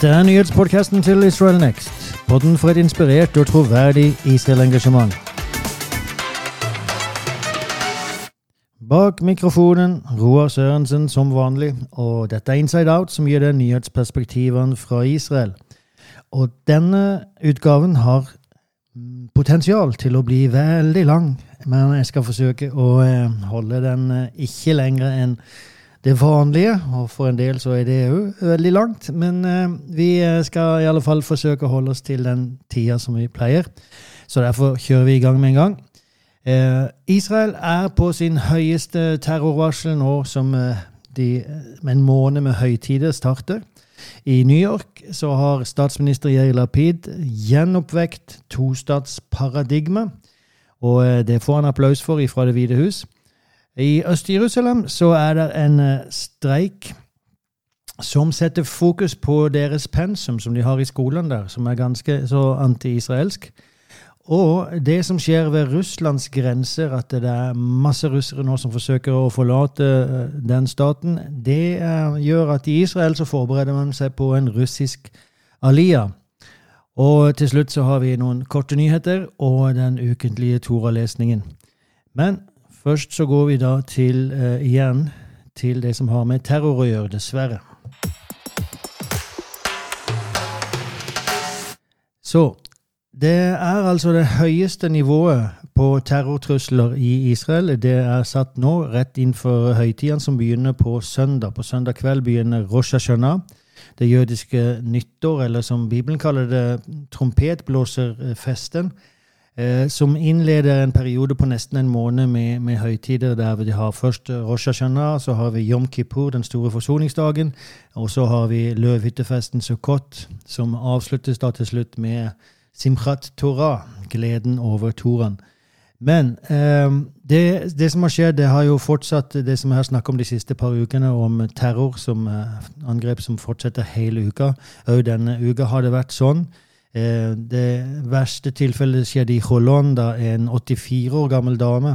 Dette er nyhetspodkasten til Israel Next. Podden for et inspirert og troverdig Israel-engasjement. Bak mikrofonen Roar Sørensen som vanlig, og dette er Inside Out, som gir deg nyhetsperspektivene fra Israel. Og denne utgaven har potensial til å bli veldig lang, men jeg skal forsøke å eh, holde den eh, ikke lenger enn det vanlige, og for en del så er det òg veldig langt. Men eh, vi skal i alle fall forsøke å holde oss til den tida som vi pleier. Så derfor kjører vi i gang med en gang. Eh, Israel er på sin høyeste terrorvarsel nå som eh, de, en måned med høytider starter. I New York så har statsminister Yair Lapid gjenoppvekt tostatsparadigmet. Og eh, det får han applaus for ifra Det hvite hus. I Øst-Jerusalem så er det en eh, streik som setter fokus på deres pensum som de har i skolen der, som er ganske så anti-israelsk. Og det som skjer ved Russlands grenser, at det er masse russere nå som forsøker å forlate eh, den staten, det gjør at i Israel så forbereder man seg på en russisk alia. Og til slutt så har vi noen korte nyheter og den ukentlige Toralesningen. Men først så går vi da til uh, igjen til det som har med terror å gjøre, dessverre. Så det er altså det høyeste nivået på terrortrusler i Israel. Det er satt nå rett innenfor høytidene som begynner på søndag. På søndag kveld begynner Rosh Hashanah det jødiske nyttår, eller som Bibelen kaller det, trompetblåserfesten, som innleder en periode på nesten en måned med, med høytider der vi har først Rosh Hashanah, så har vi Yom Kippur, den store forsoningsdagen, og så har vi løvhyttefesten Sukkot, som avsluttes da til slutt med Simchat Torah, gleden over Toraen. Men eh, det, det, som har skjedd, det har jo fortsatt det som jeg har snakket om de siste par ukene, om terror som eh, angrep som fortsetter hele uka. Òg denne uka har det vært sånn. Eh, det verste tilfellet skjedde i Cholon, da en 84 år gammel dame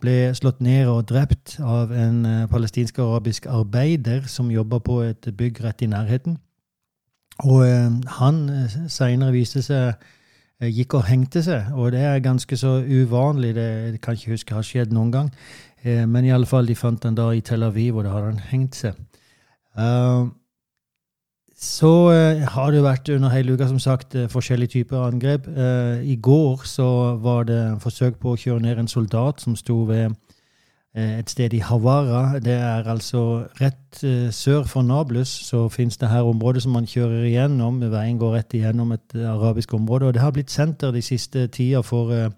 ble slått ned og drept av en eh, palestinsk-arabisk arbeider som jobba på et bygg rett i nærheten. Og eh, han seinere viste seg gikk og hengte seg. Og det er ganske så uvanlig. Det, jeg kan ikke huske har skjedd noen gang. Men i alle fall, de fant den da i Tel Aviv, og da hadde han hengt seg. Uh, så uh, har det vært under hele uka som sagt uh, forskjellige typer angrep. I går så var det forsøk på å kjøre ned en soldat som sto ved Eh, et sted i Havara. Det er altså rett eh, sør for Nablus. Så fins det her området som man kjører igjennom. Veien går rett igjennom et eh, arabisk område. Og det har blitt senter de siste tida for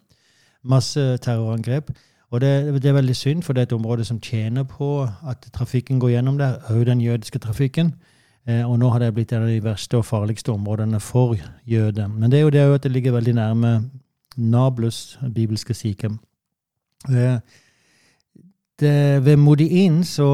masse terrorangrep. Og det, det, er veldig synd, for det er et område som tjener på at trafikken går gjennom der, òg den jødiske trafikken. Og nå har det blitt en av de verste og farligste områdene for jøder. Men det er jo det at det ligger veldig nærme Nablus, bibelske Sikhem. Eh, ved Modiin så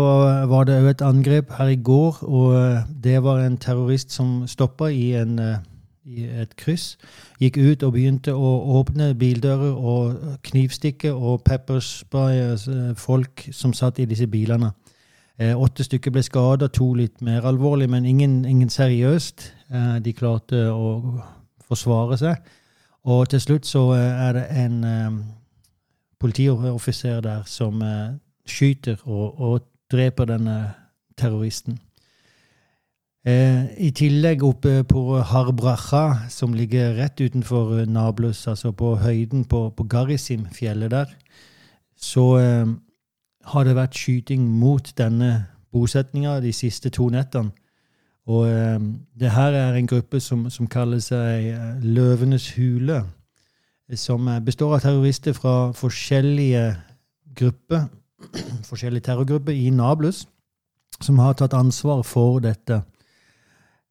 var det òg et angrep her i går, og eh, det var en terrorist som stoppa i, eh, i, et kryss. Gikk ut og begynte å åpne bildører og knivstikke og pepperspraye eh, folk som satt i disse bilene. Åtte stykker ble skada, to litt mer alvorlig, men ingen, ingen seriøst. de klarte å forsvare seg. Og til slutt så er det en politioffiser der som skyter og, og dreper denne terroristen. Eh, I tillegg oppe på Harbracha, som ligger rett utenfor Nablus, altså på høyden på, på Garisim-fjellet der, så eh, har det vært skyting mot denne bosetninga de siste to nettene. Og eh, det her er en gruppe som, som kaller seg eh, Løvenes hule, som består av terrorister fra forskjellige grupper forskjellige terrorgrupper i Nablus som har tatt ansvar for dette.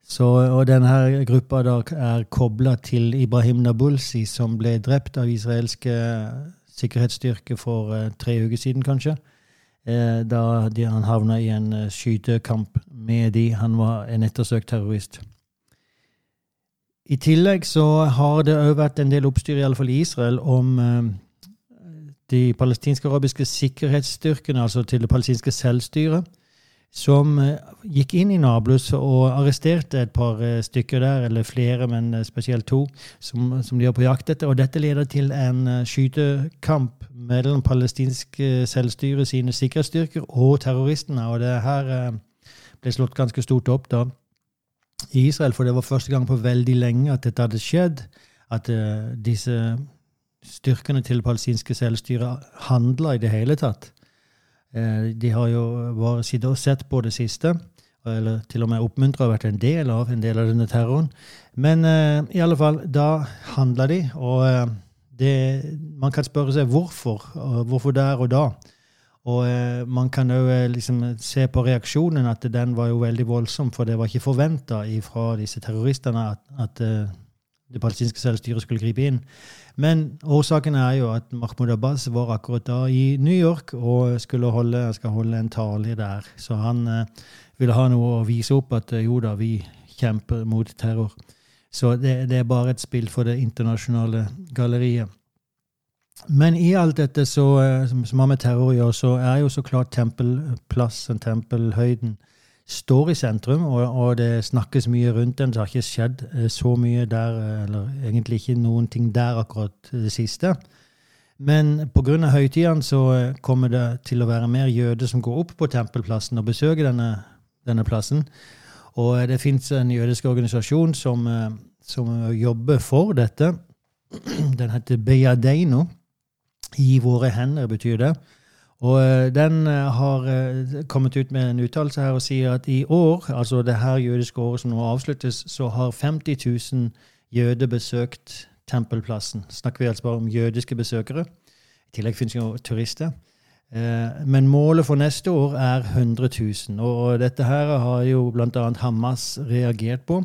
Så, og denne gruppa er kobla til Ibrahim Nabulsi, som ble drept av israelske sikkerhetsstyrker for eh, tre uker siden, kanskje. Eh, da han havna i en eh, skytekamp med de. Han var en ettersøkt terrorist. I tillegg så har det òg vært en del oppstyr, iallfall i Israel, om eh, de palestinske arabiske sikkerhetsstyrkene, altså til det palestinske selvstyret. Som eh, gikk inn i Nablus og arresterte et par eh, stykker der, eller flere, men eh, spesielt to, som, som de var på jakt etter. Og dette leder til en skytekamp mellom palestinsk selvstyre, sine sikkerhetsstyrker, og terroristene. Og det her ble slått ganske stort opp da i Israel, for det var første gang på veldig lenge at dette hadde skjedd. At disse styrkene til palestinske selvstyret handla i det hele tatt. Eh, de har jo bare sittet og sett på det siste, eller til og med oppmuntra og vært en del av en del av denne terroren. Men eh, i alle fall, da handla de, og uh, det, man kan spørre seg hvorfor. Hvorfor der og da? Og man kan òg liksom se på reaksjonen at den var jo veldig voldsom, for det var ikke forventa fra disse terroristene at, at det palestinske selvstyret skulle gripe inn. Men årsaken er jo at Mahmoud Abbas var akkurat da i New York og skulle holde, skal holde en tale der. Så han eh, ville ha noe å vise opp at eh, jo da, vi kjemper mot terror. Så det, det, er bare et spill for det internasjonale galleriet. Men i alt dette så, eh, som har med terror å gjøre, så er jo så klart tempelplassen, tempelhøyden, står i sentrum, og, og, det snakkes mye rundt den. Det har ikke skjedd eh, så mye der, eh, eller egentlig ikke noen ting der akkurat det siste. Men pga. høytidene så eh, kommer det til å være mer jøder som går opp på tempelplassen og besøker denne, denne plassen. Og det fins en jødisk organisasjon som, som, jobber for dette. Den heter Beyadeino. I våre hender betyr det. Og eh, den eh, har eh, kommet ut med en uttalelse her og sier at i år, altså det her jødiske året som nå avsluttes, så har 50 000 jøder besøkt tempelplassen. Snakker vi altså bare om jødiske besøkere. I tillegg finnes jo turister. Men målet for neste år er 100 000. Og dette her har jo bl.a. Hamas reagert på.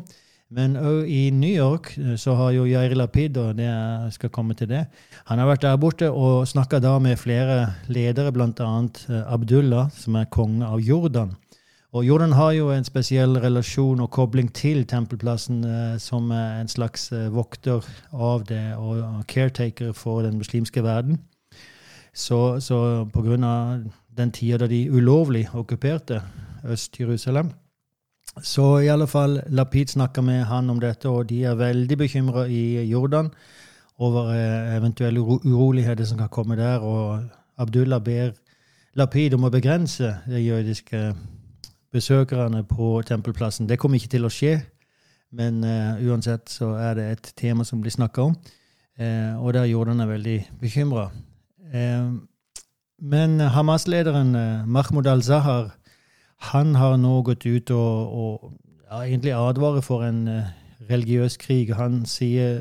Men òg i New York eh, så har jo Yair Lapid, og det skal komme til det Han har vært der borte og snakka da med flere ledere, bl.a. Eh, Abdullah, som er konge av Jordan. Og Jordan har jo en spesiell relasjon og kobling til tempelplassen eh, som en slags vokter av det og caretaker for den muslimske verden. Så, så av den tida da de ulovlig okkuperte Øst-Jerusalem, så i alle fall, Lapid snakka med han om dette, og de er veldig bekymra i Jordan over eh, eventuelle uroligheter som kan komme der. Og Abdullah ber Lapid om å begrense de jødiske besøkerne på tempelplassen. Det kommer ikke til å skje, men uh, uansett så er det et tema som blir snakka om. Uh, og der Jordan er veldig bekymra. Uh, men Hamas-lederen Mahmoud al-Zahar han har nå gått ut og, og ja, egentlig advarer for en uh, religiøs krig. Han sier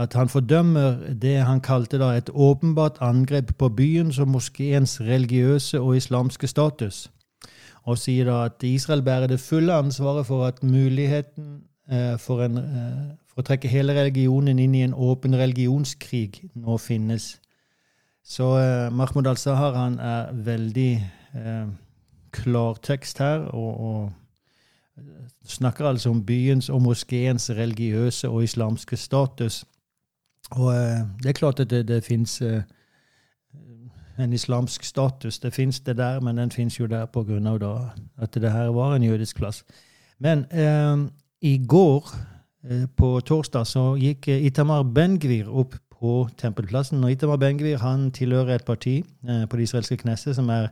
at han fordømmer det han kalte da et åpenbart angrep på byens og moskeens religiøse og islamske status. Og sier da at Israel bærer det fulle ansvaret for at muligheten uh, for, en, uh, for, å trekke hele religionen inn i en åpen religionskrig nå finnes. Så Mahmoud al-Sahar er veldig klartekst her. og, og snakker altså om byens og moskeens religiøse og islamske status. Og eh, det er klart at det, det fins eh, en islamsk status. Det fins det der, men den fins jo der av at det her var en jødisk plass. Men eh, i går, eh, på torsdag, så gikk eh, Itamar Ben-Gvir opp på Tempelplassen. Og Itamar Ben-Gvir han tilhører et parti eh, på det israelske Knesset som er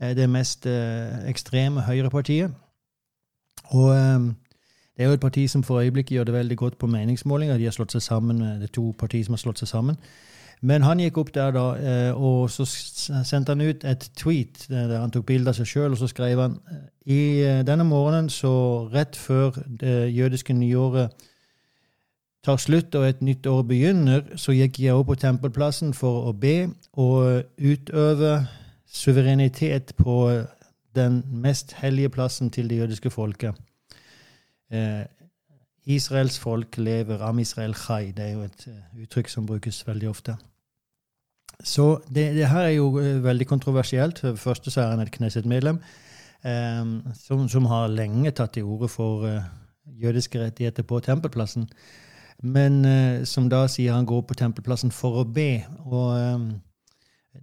det mest eh, ekstreme høyrepartiet. Og eh, det er jo et parti som for øyeblikket gjør det veldig godt på meningsmålinger. De har slått seg sammen, Det er to partier som har slått seg sammen. Men han gikk opp der, da, og så sendte han ut et tweet der han tok bilde av seg sjøl, og så skrev han i denne morgenen, så rett før det jødiske nyåret tar slutt og et nytt år begynner, så gikk jeg opp på tempelplassen for å be og utøve suverenitet på den mest hellige plassen til det jødiske folket. Eh, Israels folk lever, Am Israel chai. Det er jo et uh, uttrykk som brukes veldig ofte. Så det, det her er jo uh, veldig kontroversielt. For det første så er han et Knesset-medlem eh, som, som, har lenge tatt til orde for eh, jødiske rettigheter på tempelplassen. Men som da sier han går på tempelplassen for å be. Og um,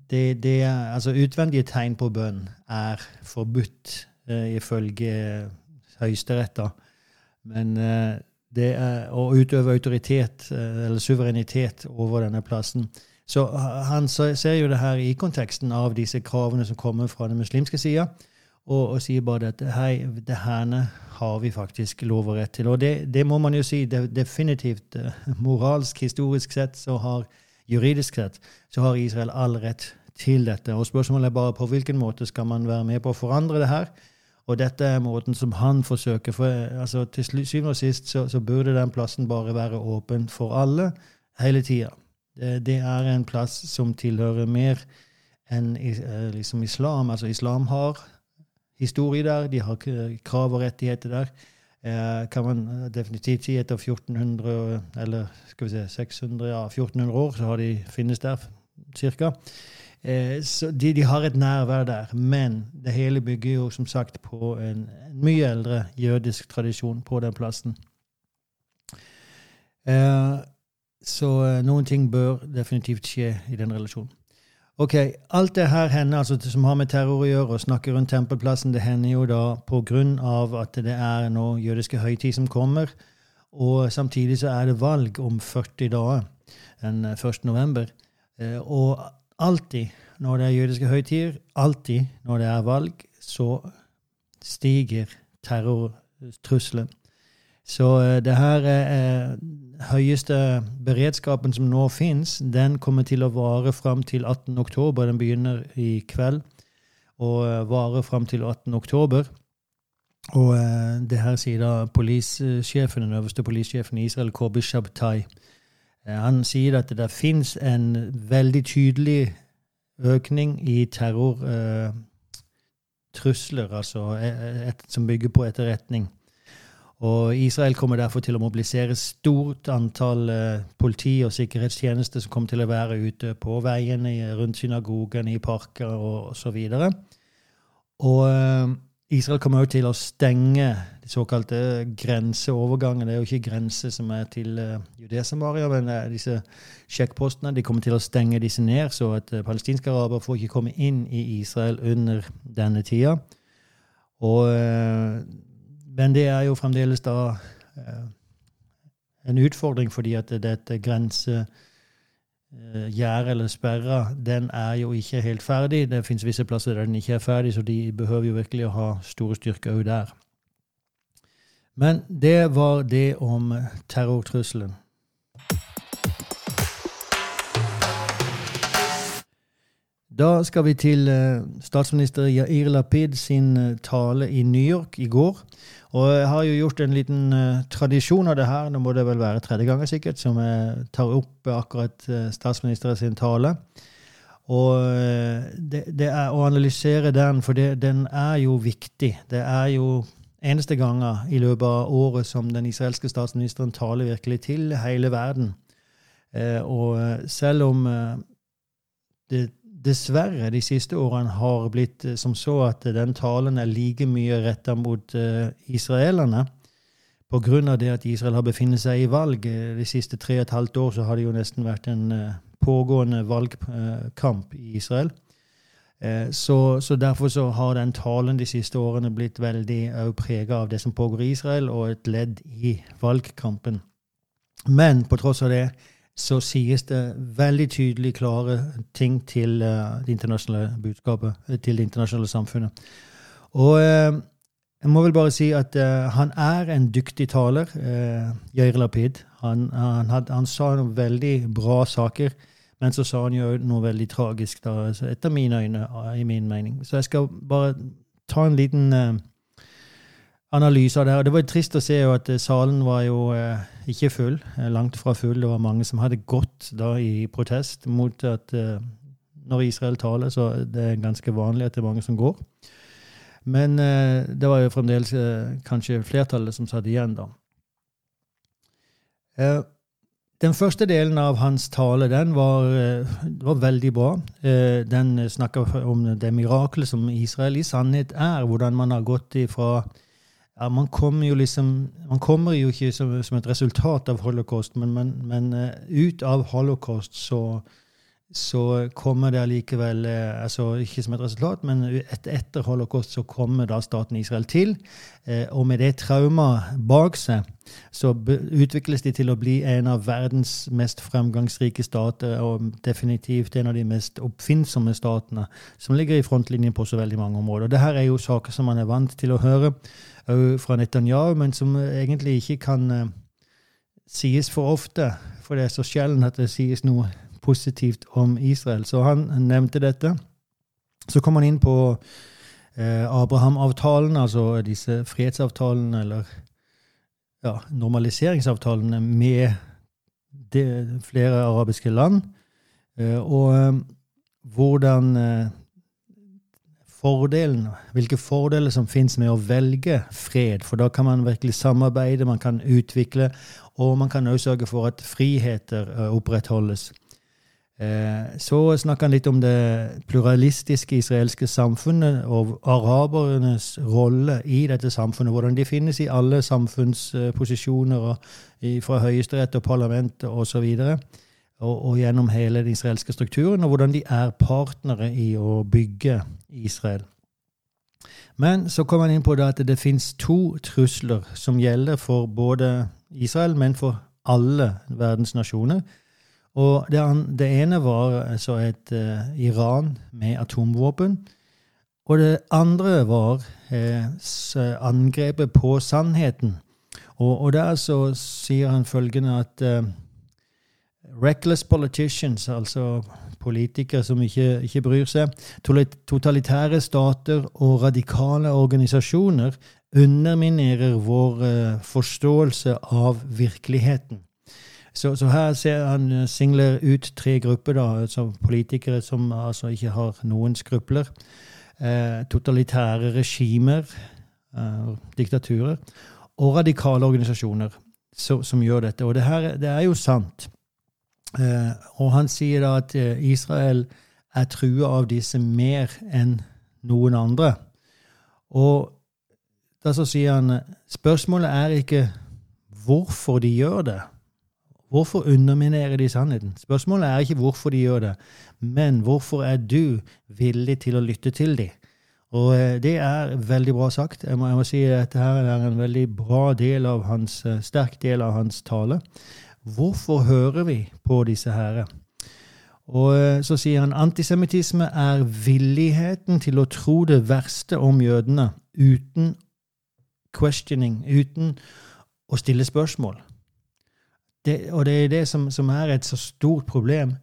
det, det altså Utvendige tegn på bønn er forbudt eh, ifølge Høyesterett. Men eh, det er å utøve autoritet eh, eller suverenitet over denne plassen. Så han ser jo det her i konteksten av disse kravene som kommer fra den muslimske sida, og, og, sier bare at hei, det herne har vi faktisk lov og rett til. Og det, det må man jo si det, definitivt moralsk, historisk sett, så har juridisk sett, så har Israel all rett til dette. Og spørsmålet er bare på hvilken måte skal man være med på å forandre det her. Og dette er måten som han forsøker. For altså, til syvende og sist så, så, burde den plassen bare være åpen for alle hele tida. Det, det, er en plass som tilhører mer enn eh, liksom islam. Altså islam har historie der, de har krav og rettigheter der. Eh, kan man definitivt si etter 1400 eller skal vi se, 600, ja, 1400 år så har de finnes der cirka. Eh, så de, de, har et nærvær der. Men det hele bygger jo som sagt på en, mye eldre jødisk tradisjon på den plassen. Eh, så eh, noen ting bør definitivt skje i den relasjonen. Ok, Alt det her hender altså, som har med terror å gjøre, og snakke rundt tempelplassen, det hender jo da på grunn av at det er nå jødiske høytid som kommer. Og samtidig så er det valg om 40 dager, den 1. november. Og alltid når det er jødiske høytider, alltid når det er valg, så stiger terrortrusselen. Så uh, det her uh, høyeste beredskapen som nå fins, den kommer til å vare fram til 18. oktober. Den begynner i kveld og uh, varer fram til 18. oktober. Og det her sier da polissjefen, den øverste polissjefen i Israel, Kobi Shabtai. Han sier at det fins en veldig tydelig økning i terrortrusler, eh, altså et, et, som bygger på etterretning. Og Israel kommer derfor til å mobilisere stort antall eh, politi og sikkerhetstjenester som kommer til å være ute på veiene, rundt synagogen, i parker og osv. Og, eh, Israel kommer også til å stenge de såkalte grenseovergangene. Det er jo ikke grense som er til uh, Judea-Samaria, men disse sjekkpostene de kommer til å stenge disse ned, så at palestinske arabere får ikke komme inn i Israel under denne tida. Og, men det er jo fremdeles da en utfordring, fordi at dette grensegjerdet Eh, eller sperra, den er jo ikke helt ferdig. Det fins visse plasser der den ikke er ferdig, så de behøver jo virkelig å ha store styrker òg der. Men det var det om terrortrusselen. Da skal vi til eh, statsminister Yair Lapid sin eh, tale i New York i går. Og jeg har jo gjort en liten uh, tradisjon av det her, nå må det vel være tredje ganger sikkert, som jeg tar opp akkurat uh, statsministeren sin tale. Og uh, det, det, er å analysere den, for det, den er jo viktig. Det er jo eneste ganger i løpet av året som den israelske statsministeren taler virkelig til hele verden. og selv om det dessverre de siste årene har blitt eh, som så at den talen er like mye retta mot uh, israelerne. Pga. det at Israel har befunnet seg i valg eh, de siste tre og et halvt år, så har det jo nesten vært en pågående valgkamp i Israel. Så, så, derfor så har den talen de siste årene blitt veldig prega av det som pågår i Israel, og et ledd i valgkampen. Men på tross av det så sies det veldig tydelig klare ting til uh, det internasjonale budskapet, eh, til det internasjonale samfunnet. Og uh, jeg må vel bare si at han er en dyktig taler, Yair Lapid. Han, han, had, han, sa noen veldig bra saker, men så sa han jo noe veldig tragisk, da, etter mine øyne, i min mening. Så jeg skal bare ta en liten analyse der. det var var trist å se at eh, salen var jo eh, ikke full, eh, langt fra full. Det var mange som hadde gått da i protest mot at når Israel taler, så det er ganske vanlig at det er mange som går. Men det var jo fremdeles kanskje flertallet som satt igjen, da. Den første delen av hans tale den var, var veldig bra. Den snakka om det miraklet som Israel i sannhet er. Hvordan man har gått ifra ja, man jo liksom Man kommer jo ikke som, som et resultat av holocaust, men, men, men uh, ut av holocaust så, så kommer det allikevel eh, altså Ikke som et resultat, men et, etter holocaust så kommer da staten Israel til. Eh, og med det traumet bak seg så utvikles de til å bli en av verdens mest fremgangsrike stater, og definitivt en av de mest oppfinnsomme statene, som ligger i frontlinjen på så veldig mange områder. Og det her er jo saker som man er vant til å høre fra Netanyahu, men som egentlig ikke kan uh, sies for ofte, for det er så sjelden at det sies noe positivt om Israel. Så han nevnte dette. Så kom han inn på eh, Abraham-avtalen, altså disse fredsavtalene, eller ja, normaliseringsavtalene med de, flere arabiske land. Eh, og eh, hvordan eh, fordelen, hvilke fordeler som finnes med å velge fred. For da kan man virkelig samarbeide, man kan utvikle, og man kan også sørge for at friheter eh, opprettholdes. Eh, så snakker han litt om det pluralistiske israelske samfunnet og arabernes rolle i dette samfunnet. Hvordan de finnes i alle samfunnsposisjoner, fra høyesterett og parlament osv. Og, og, og gjennom hele den israelske strukturen, og hvordan de er partnere i å bygge Israel. Men så kommer han inn på det at det finnes to trusler som gjelder for både Israel, men for alle verdens nasjoner. Og det, det ene var altså et uh, Iran med atomvåpen. Og det andre var eh, angrepet på sannheten. Og, og, der så sier han følgende at uh, reckless politicians, altså politikere som ikke, ikke, bryr seg, totalitære stater og radikale organisasjoner underminerer vår forståelse av virkeligheten. Så, så, her ser han eh, singler ut tre grupper, da, som politikere som altså ikke har noen skrupler. Eh, totalitære regimer, eh, diktaturer, og radikale organisasjoner så, som gjør dette. Og det, her, det er jo sant. Eh, og han sier da at eh, Israel er trua av disse mer enn noen andre. Og da så sier han spørsmålet er ikke hvorfor de gjør det. Hvorfor underminerer de sannheten? Spørsmålet er ikke hvorfor de gjør det, men hvorfor er du villig til å lytte til dem? Og eh, det er veldig bra sagt. Jeg må, jeg må si at dette her er en veldig bra del av hans, sterk del av hans tale. Hvorfor hører vi på disse herre? Og eh, så sier han antisemittisme er villigheten til å tro det verste om jødene uten questioning, uten å stille spørsmål. Det, og det er det som, som, er et så stort problem.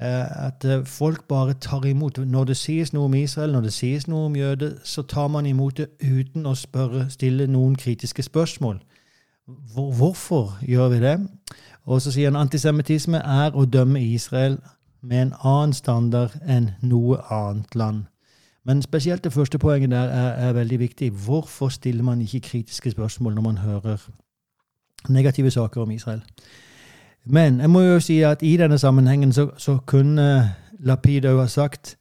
Eh, at eh, folk bare tar imot. Når det sies noe om Israel, når det sies noe om jøder, så tar man imot det uten å spørre, stille noen kritiske spørsmål. Hvor, hvorfor gjør vi det? Og så sier han antisemittisme er å dømme Israel med en annen standard enn noe annet land. Men spesielt det første poenget der er, er veldig viktig. Hvorfor stiller man ikke kritiske spørsmål når man hører negative saker om Israel. Men jeg må jo si at i denne sammenhengen så, så kunne Lapid òg ha sagt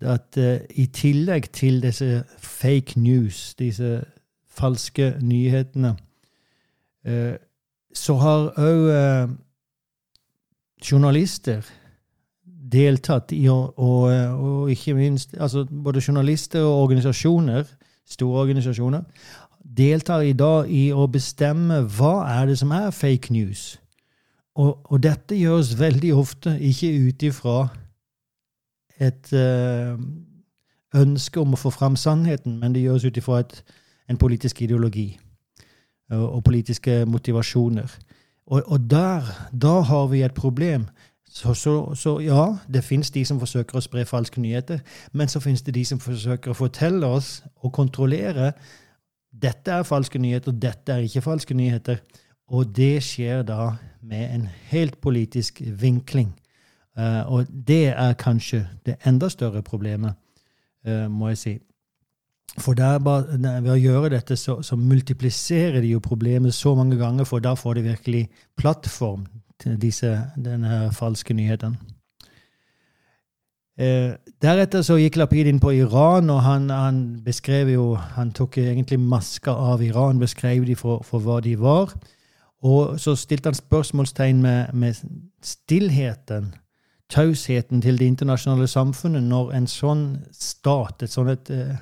at uh, i tillegg til disse fake news, disse falske nyhetene, uh, så har òg eh, journalister deltatt i å og, og, ikke minst altså Både journalister og organisasjoner, store organisasjoner, deltar i dag i å bestemme hva er det som er fake news. Og, og dette gjøres veldig ofte ikke ut ifra et eh, ønske om å få fram sannheten, men det gjøres ut ifra en politisk ideologi og, politiske motivasjoner. Og, og der, da har vi et problem. Så, så, så, ja, det fins de som forsøker å spre falske nyheter, men så fins det de som forsøker å fortelle oss og kontrollere dette er falske nyheter, dette er ikke falske nyheter. Og det skjer da med en helt politisk vinkling. Uh, og det er kanskje det enda større problemet, uh, må jeg si. For bare, ved å gjøre dette, så, så, multipliserer de jo problemet så mange ganger, for da får de virkelig plattform til disse, denne falske nyheten. Eh, deretter så gikk Lapid inn på Iran, og han, han, beskrev jo Han tok egentlig masker av Iran, beskrev de for, for, hva de var. Og så stilte han spørsmålstegn med, med stillheten. tausheten til det internasjonale samfunnet når en sånn stat, et sånt et uh,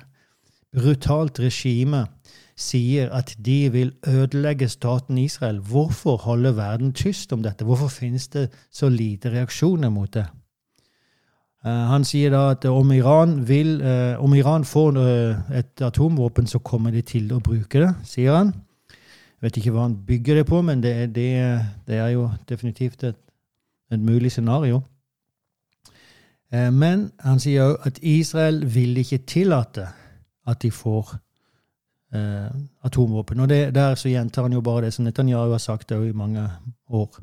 brutalt regime, sier at de vil ødelegge staten Israel. Hvorfor holder verden tyst om dette? Hvorfor finnes det så lite reaksjoner mot det? Uh, han sier da at om Iran, vil, uh, om Iran får uh, et atomvåpen, så kommer de til å bruke det, sier han. Jeg vet ikke hva han bygger det på, men det, det, det er jo definitivt et, et mulig scenario. Men han sier òg at Israel vil ikke tillate at de får eh, atomvåpen. Og det, der så gjentar han jo bare det som Netanyahu har sagt i mange år.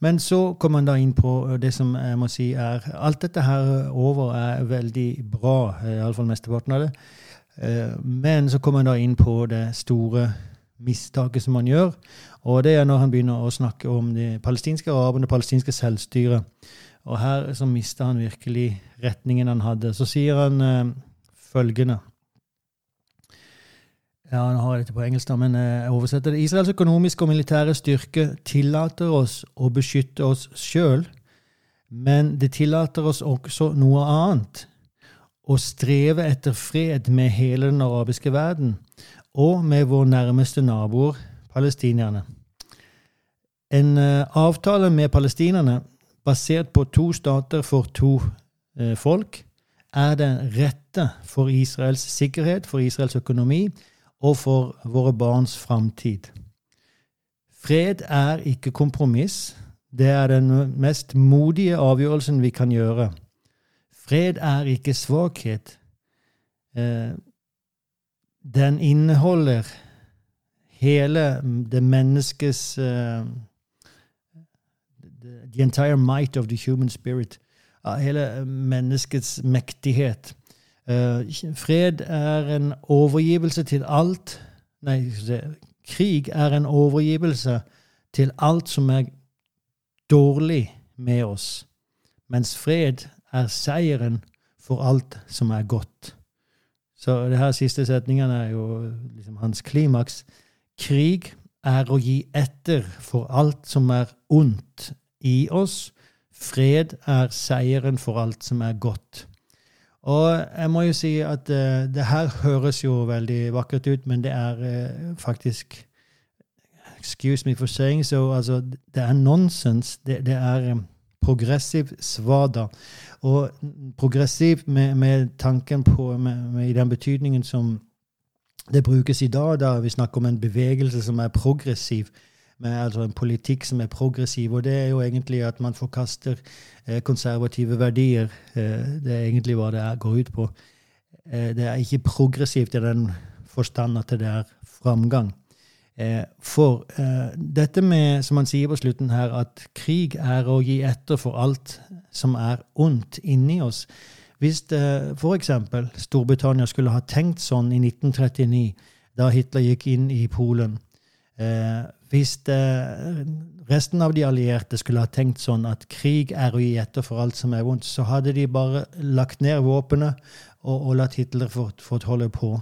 Men så kommer han da inn på det som jeg må si er Alt dette her over er veldig bra, iallfall mesteparten av det. Eh, men så kommer han da inn på det store mistaket som han gjør. Og det er når han begynner å snakke om de palestinske arabene, det palestinske selvstyret. Og her så mister han virkelig retningen han hadde. Så sier han eh, følgende ja, nå har jeg dette på engelsk, men jeg eh, oversetter det. Israels økonomiske og militære styrke tillater oss å beskytte oss sjøl, men det tillater oss også noe annet. Å streve etter fred med hele den arabiske verden, og med våre nærmeste naboer, palestinerne. En uh, avtale med palestinerne basert på to stater for to uh, folk er den rette for Israels sikkerhet, for Israels økonomi og for våre barns framtid. Fred er ikke kompromiss. Det er den mest modige avgjørelsen vi kan gjøre. Fred er ikke svakhet. Eh, den inneholder hele det menneskes uh, The entire might of the human spirit. Hele menneskets mektighet. Uh, fred er en overgivelse til alt Nei, krig er en overgivelse til alt som er dårlig med oss, mens fred er seieren for alt som er godt. Så det her siste setningen er jo liksom hans klimaks. Krig er å gi etter for alt som er ondt i oss. Fred er seieren for alt som er godt. Og jeg må jo si at uh, det her høres jo veldig vakkert ut, men det er uh, faktisk Excuse me for saying so. Altså, det er nonsens. Det, det er um, progressiv svada. Og progressiv med, med tanken på med, med, I den betydningen som det brukes i dag, da vi snakker om en bevegelse som er progressiv med altså en politikk som er progressiv. Og det er jo egentlig at man forkaster eh, konservative verdier. Eh, det er egentlig hva det går ut på. Eh, det er ikke progressivt i den forstand at det er framgang. For dette med, som han sier på slutten her, at krig er å gi etter for alt som er ondt inni oss. Hvis f.eks. Storbritannia skulle ha tenkt sånn i 1939, da Hitler gikk inn i Polen, hvis det, resten av de allierte skulle ha tenkt sånn at krig er å gi etter for alt som er vondt, så hadde de bare lagt ned våpenet og, og latt Hitler fått holde på.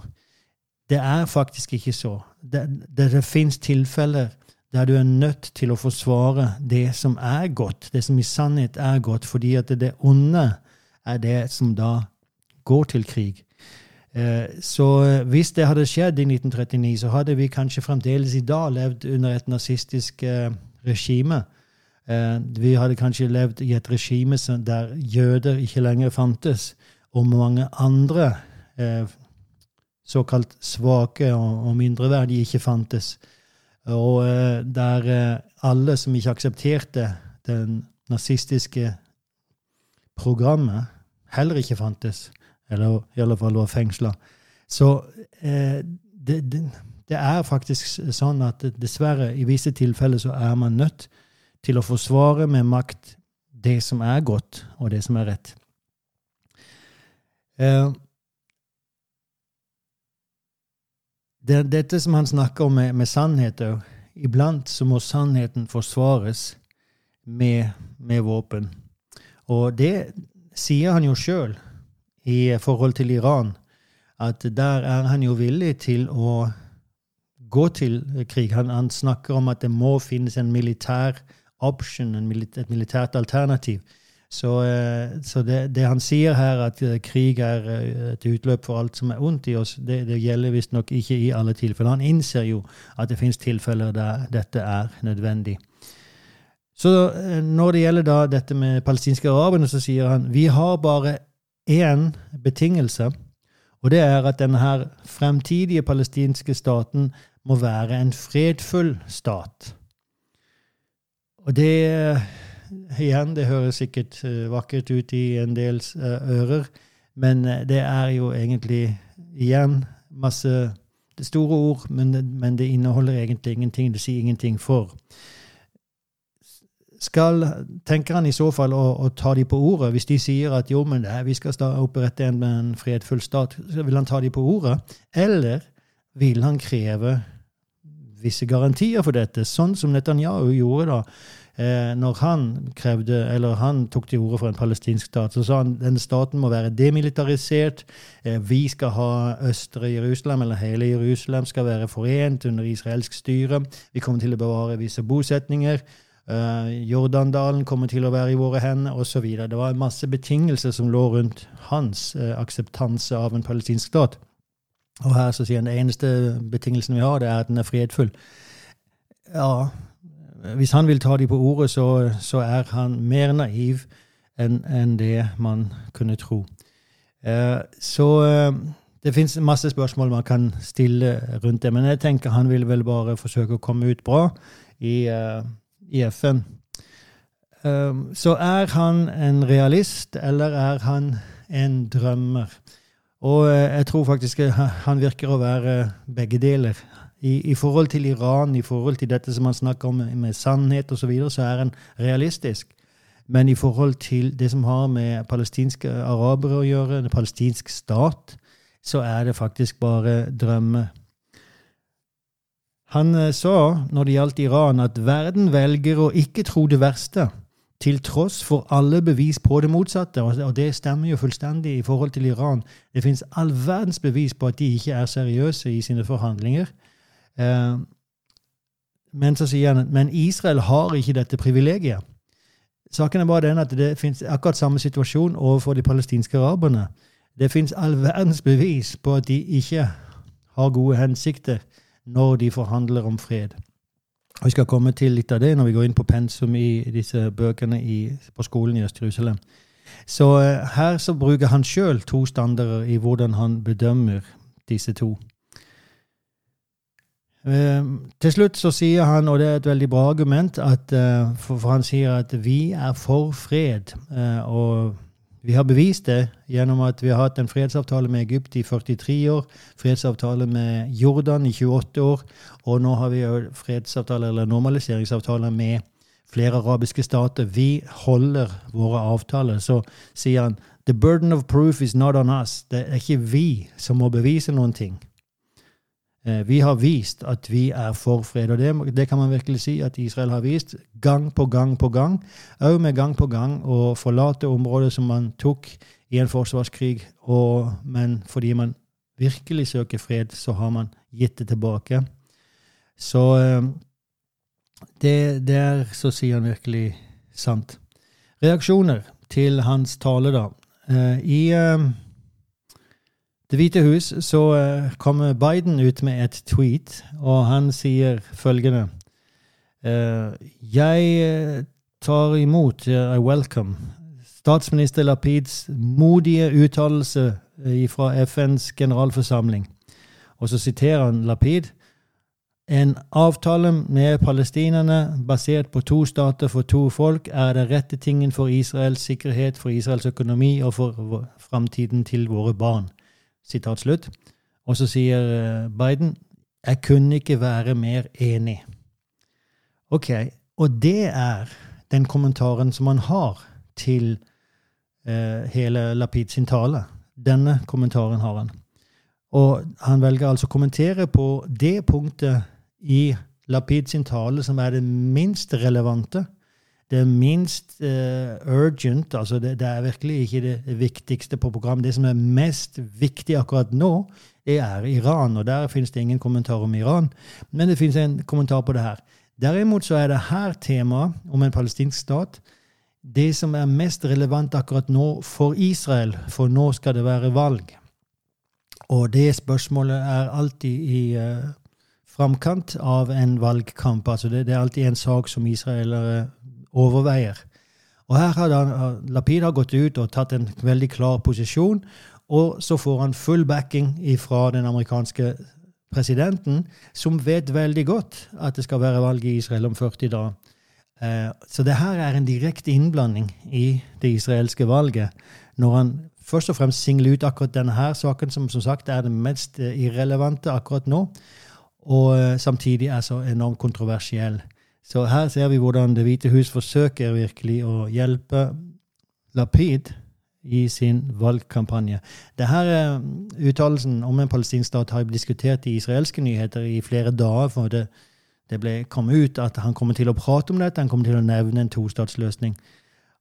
Det er faktisk ikke så. Det, det, det fins tilfeller der du er nødt til å forsvare det som er godt, det som i sannhet er godt, fordi at det onde er det som da går til krig. Eh, så eh, hvis det hadde skjedd i 1939, så hadde vi kanskje fremdeles i dag levd under et nazistisk eh, regime. Vi hadde kanskje levd i et regime der jøder ikke lenger fantes, og mange andre såkalt svake og mindreverdige ikke fantes. Og der alle som ikke aksepterte det nazistiske programmet, heller ikke fantes. Eller i alle fall var fengsla. Så eh, det, det, det, er faktisk sånn at dessverre, i visse tilfeller så er man nødt til å forsvare med makt det som er godt, og det som er rett. Eh, det, dette som han snakker om med, med sannheter. Iblant så må sannheten forsvares med, med våpen. Og det sier han jo sjøl i forhold til Iran, at der er han jo villig til å gå til krig. Han, han snakker om at det må finnes en militær option, en militær, et militært alternativ. Så, eh, så det, det, han sier her, at eh, krig er eh, et utløp for alt som er ondt i oss, det, det gjelder visstnok ikke i alle tilfeller. Han innser jo at det finnes tilfeller der dette er nødvendig. Så når det gjelder da dette med palestinske araberne, så sier han vi har bare én betingelse, og det er at denne her fremtidige palestinske staten må være en fredfull stat. Og det Igjen, det høres sikkert uh, vakkert ut i en del uh, ører, men uh, det er jo egentlig igjen masse det store ord, men, men, det inneholder egentlig ingenting. Det sier ingenting for. Skal, tenker han i så fall å, å ta de på ordet? Hvis de sier at jo, men det, vi skal opprette en, en fredfull stat, vil han ta de på ordet? Eller vil han kreve visse garantier for dette, sånn som Netanyahu gjorde da Eh, når han krevde, eller han tok til orde for en palestinsk stat, så sa han denne staten må være demilitarisert. Eh, vi skal ha østre Jerusalem, eller hele Jerusalem skal være forent under israelsk styre. Vi kommer til å bevare visse bosetninger. Uh, Jordandalen kommer til å være i våre hender, osv. Det var masse betingelser som lå rundt hans uh, akseptanse av en palestinsk stat. Og her så sier han den eneste betingelsen vi har, det er at den er fredfull. Ja, hvis han vil ta de på ordet, så, så er han mer naiv enn en det man kunne tro. Uh, så det fins masse spørsmål man kan stille rundt det, men jeg tenker han vil vel bare forsøke å komme ut bra i, i FN. så er han en realist, eller er han en drømmer? Og jeg tror faktisk han virker å være begge deler i, i, forhold til Iran, i forhold til dette som han snakker om med sannhet osv., så, videre, så er han realistisk. Men i forhold til det som har med palestinske arabere å gjøre, en palestinsk stat, så er det faktisk bare drømmer. Han eh, sa når det gjaldt Iran, at verden velger å ikke tro det verste, til tross for alle bevis på det motsatte. Og det stemmer jo fullstendig i forhold til Iran. Det fins all verdens bevis på at de ikke er seriøse i sine forhandlinger. Eh, men så sier han men Israel har ikke dette privilegiet. Saken er bare den at det finnes akkurat samme situasjon overfor de palestinske araberne. Det fins all verdens bevis på at de ikke har gode hensikter når de forhandler om fred. Og Vi skal komme til litt av det når vi går inn på pensum i disse bøkene i, på skolen i Øst-Jerusalem. Så uh, her så bruker han sjøl to standarder i hvordan han bedømmer disse to. Uh, til slutt så sier han, og det er et veldig bra argument, at, for, for, han sier at vi er for fred. Uh, og vi har bevist det gjennom at vi har hatt en fredsavtale med Egypt i 43 år, fredsavtale med Jordan i 28 år, og nå har vi jo fredsavtale eller normaliseringsavtaler med flere arabiske stater. Vi holder våre avtaler. Så sier han The burden of proof is not on us. Det er ikke vi som må bevise noen ting. Eh, vi har vist at vi er for fred, og det, det, kan man virkelig si at Israel har vist gang på gang på gang. Òg med gang på gang å forlate områder som man tok i en forsvarskrig, og, men fordi man virkelig søker fred, så har man gitt det tilbake. Så eh, det der så sier han virkelig sant. Reaksjoner til hans tale, da. Eh, I det hvite hus så uh, kommer Biden ut med et tweet, og han sier følgende uh, Jeg eh, tar imot, I welcome, statsminister Lapids modige uttalelse fra FNs generalforsamling. Og så siterer han Lapid. En avtale med palestinerne basert på to stater for to folk er det rette tingen for Israels sikkerhet, for Israels økonomi og for framtiden til våre barn. Sitat slutt. Og så sier eh, Biden jeg kunne ikke være mer enig. Ok, og det er den kommentaren som han har til eh, hele Lapid sin tale. Denne kommentaren har han. Og han velger altså å kommentere på det punktet i Lapid sin tale som er det minst relevante det minst uh, urgent. altså det, det, er virkelig ikke det viktigste på programmet. Det som er mest viktig akkurat nå, det er Iran. Og der finnes det ingen kommentar om Iran, men det finnes en kommentar på det her. Derimot så er det her temaet om en palestinsk stat det som er mest relevant akkurat nå for Israel, for nå skal det være valg. Og det spørsmålet er alltid i uh, framkant av en valgkamp. Altså det, det, er alltid en sak som israelere overveier. Og her har han, Lapid har gått ut og tatt en veldig klar posisjon, og så får han full backing fra den amerikanske presidenten, som vet veldig godt at det skal være valg i Israel om 40 dager. Eh, så det her er en direkte innblanding i det israelske valget. Når han først og fremst singler ut akkurat denne her saken, som som sagt er det mest eh, irrelevante akkurat nå, og eh, samtidig er så enormt kontroversiell. Så her ser vi hvordan Det hvite hus forsøker virkelig å hjelpe Lapid i sin valgkampanje. Denne uttalelsen om en palestinsk stat har diskutert i israelske nyheter i flere dager. for det det ble, kom ut at han kommer til å prate om dette, han kommer til å nevne en tostatsløsning.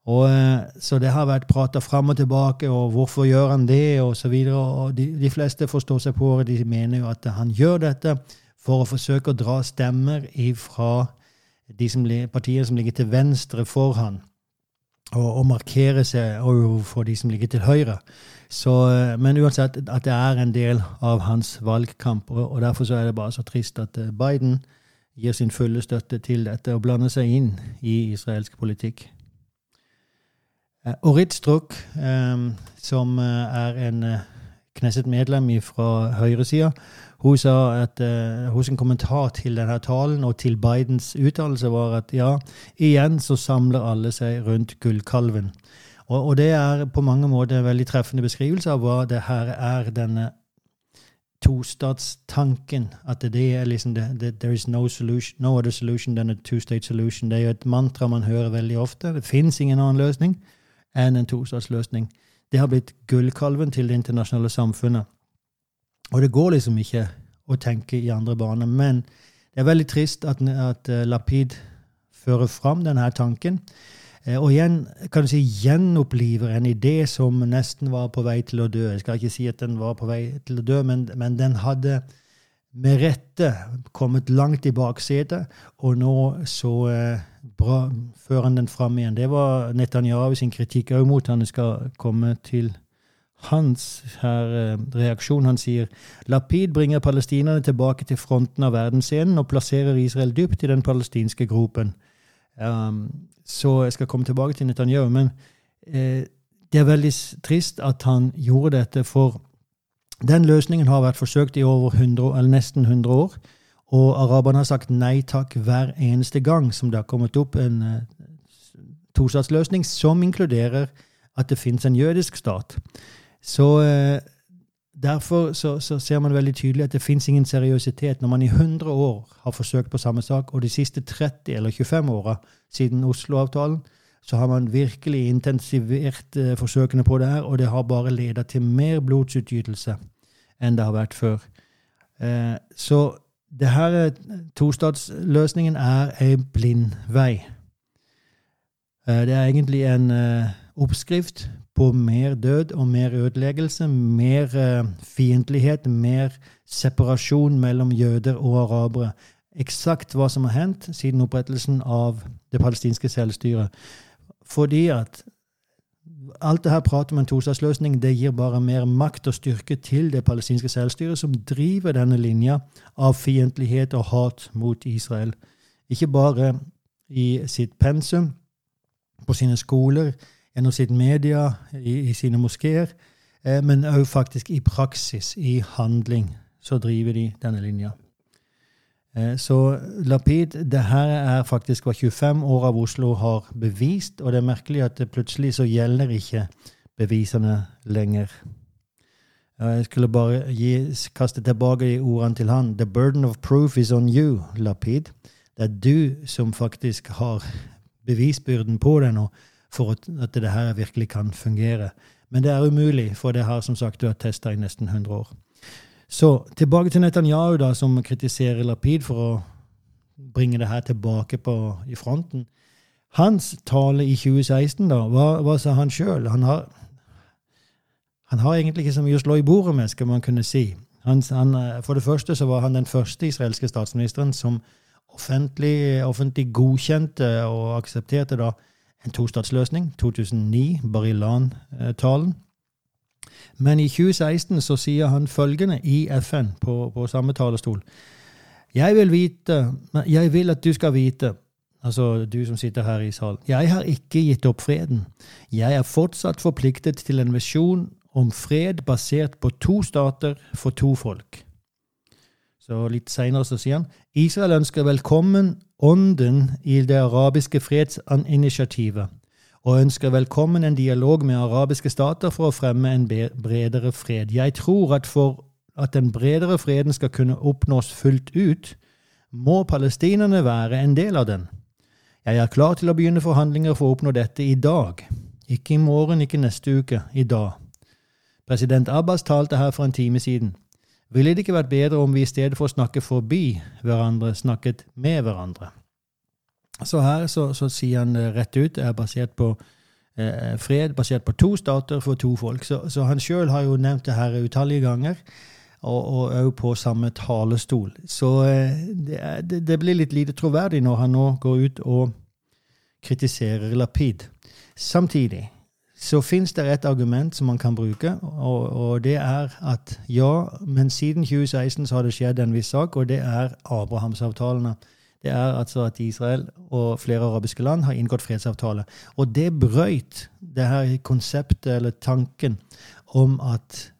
Og, eh, så det har vært prata fram og tilbake, og hvorfor gjør han det, og så videre. Og de, de fleste forstår seg på det, de mener jo at han gjør dette for å forsøke å dra stemmer fra de som, partiene som ligger til venstre for han, og, og markere seg overfor de som ligger til høyre. Så, eh, men uansett at det er en del av hans valgkamp, og, og derfor er det bare så trist at eh, Biden gir sin fulle støtte til dette og blander seg inn i israelsk politikk. Og Orit Struk, eh, som eh, er en Knesset-medlem fra høyresida, hun sa at uh, hos en kommentar til denne talen og til Bidens uttalelse var at ja, igjen så samler alle seg rundt gullkalven. Og, og, det er på mange måter en veldig treffende beskrivelse av hva det her er denne tostatstanken. At det er liksom det, det, There is no, solution, no other solution than a two-state solution. Det er jo et mantra man hører veldig ofte. Det fins ingen annen løsning enn en tostatsløsning. Det har blitt gullkalven til det internasjonale samfunnet. Og det går liksom ikke å tenke i andre baner. Men det er veldig trist at, at eh, Lapid fører fram denne tanken. Eh, og igjen kan du si gjenoppliver en idé som nesten var på vei til å dø. Jeg skal ikke si at den var på vei til å dø, men, men den hadde med rette kommet langt i baksetet, og nå så eh, bra fører han den fram igjen. Det var Netanyahu sin kritikk òg mot han. skal komme til hans her, eh, reaksjon. Han sier Lapid bringer palestinerne tilbake til fronten av verdensscenen og plasserer Israel dypt i den palestinske gropen. Um, så jeg skal komme tilbake til Netanyahu. Men eh, det er veldig trist at han gjorde dette, for den løsningen har vært forsøkt i over 100, eller nesten 100 år. Og araberne har sagt nei takk hver eneste gang som det har kommet opp en eh, tostatsløsning som inkluderer at det finnes en jødisk stat. Så eh, Derfor så, så, ser man veldig tydelig at det fins ingen seriøsitet. Når man i 100 år har forsøkt på samme sak, og de siste 30 eller 25 åra siden Oslo-avtalen, så har man virkelig intensivert eh, forsøkene på det her, og det har bare ledet til mer blodsutgytelse enn det har vært før. Eh, så det her eh, tostatsløsningen er ei blind vei. Eh, det er egentlig en eh, oppskrift på mer død og mer ødeleggelse, mer uh, fiendtlighet, mer separasjon mellom jøder og arabere. Eksakt hva som har hendt siden opprettelsen av det palestinske selvstyret. Fordi at alt det her pratet om en tostatsløsning det gir bare mer makt og styrke til det palestinske selvstyret, som driver denne linja av fiendtlighet og hat mot Israel. Ikke bare i sitt pensum, på sine skoler, gjennom sitt media, i, i sine moskeer, eh, men òg faktisk i praksis, i handling, så driver de denne linja. Eh, så Lapid, det her er faktisk hva 25 år av Oslo har bevist, og det er merkelig at plutselig så gjelder ikke bevisene lenger. Jeg skulle bare gi, kaste tilbake de ordene til han. The burden of proof is on you, Lapid. Det er du som faktisk har bevisbyrden på det nå for at det her virkelig kan fungere. Men det er umulig, for det har som sagt vært testa i nesten 100 år. Så tilbake til Netanyahu, da, som kritiserer Lapid for å bringe det her tilbake på, i fronten. Hans tale i 2016, da, hva, hva sa han sjøl? Han, han, har egentlig ikke så mye å slå i bordet med, skal man kunne si. Han, han, for det første så var han den første israelske statsministeren som offentlig, offentlig godkjente og aksepterte da en tostatsløsning. 2009, Barilan-talen. Men i 2016 så sier han følgende i FN på, på samme talerstol. Jeg vil vite, jeg vil at du skal vite, altså du som sitter her i salen, jeg har ikke gitt opp freden. Jeg er fortsatt forpliktet til en visjon om fred basert på to stater for to folk. Så litt seinere sier han Israel ønsker velkommen ånden i det arabiske fredsinitiativet og ønsker velkommen en dialog med arabiske stater for å fremme en bredere fred. Jeg tror at for at den bredere freden skal kunne oppnås fullt ut, må palestinerne være en del av den. Jeg er klar til å begynne forhandlinger for å oppnå dette i dag. Ikke i morgen, ikke neste uke. I dag. President Abbas talte her for en time siden. Ville det ikke vært bedre om vi i stedet for å snakke forbi hverandre, snakket med hverandre? Så her så, så sier han rett ut er basert på eh, fred basert på to stater for to folk. Så, så han sjøl har jo nevnt det her utallige ganger, og òg på samme talestol. Så eh, det, det, blir litt lite troverdig når han nå går ut og kritiserer Lapid. Samtidig så fins det et argument som man kan bruke, og, og, det er at ja, men siden 2016 så har det skjedd en viss sak, og det er Abrahamsavtalene. Det er altså at Israel og flere arabiske land har inngått fredsavtale. Og det brøyt det her konseptet eller tanken om at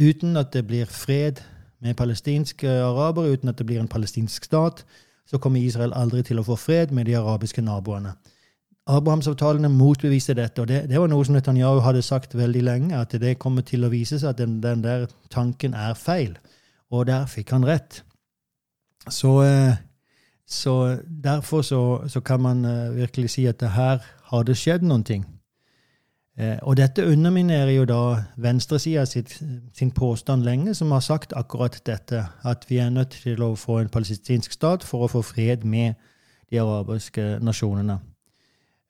uten at det blir fred med palestinske arabere, uten at det blir en palestinsk stat, så kommer Israel aldri til å få fred med de arabiske naboene. Abrahamsavtalene motbeviser dette, og det, det, var noe som Netanyahu hadde sagt veldig lenge, at det kommer til å vise seg at den, den der tanken er feil. Og der fikk han rett. Så, eh, så derfor så, så, kan man eh, virkelig si at her har det skjedd noen ting. Eh, og dette underminerer jo da venstresida sin påstand lenge, som har sagt akkurat dette, at vi er nødt til å få en palestinsk stat for å få fred med de arabiske nasjonene.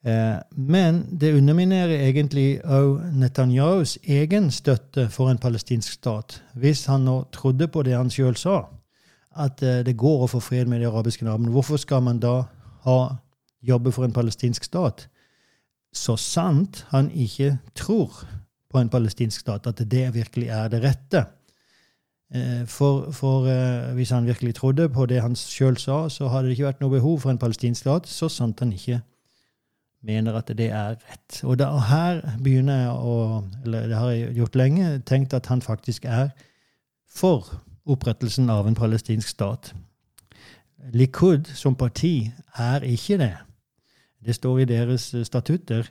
Eh, men det underminerer egentlig òg Netanyahus egen støtte for en palestinsk stat. Hvis han nå trodde på det han sjøl sa, at eh, det går å få fred med de arabiske naboene, hvorfor skal man da ha, jobbe for en palestinsk stat? Så sant han ikke tror på en palestinsk stat, at det virkelig er det rette. Eh, for, for hvis han virkelig trodde på det han sjøl sa, så hadde det ikke vært noe behov for en palestinsk stat, så sant han ikke mener at det er rett. Og, da, her begynner jeg å Eller det har jeg gjort lenge, tenkt at han faktisk er for opprettelsen av en palestinsk stat. Likud som parti er ikke det. Det står i deres statutter.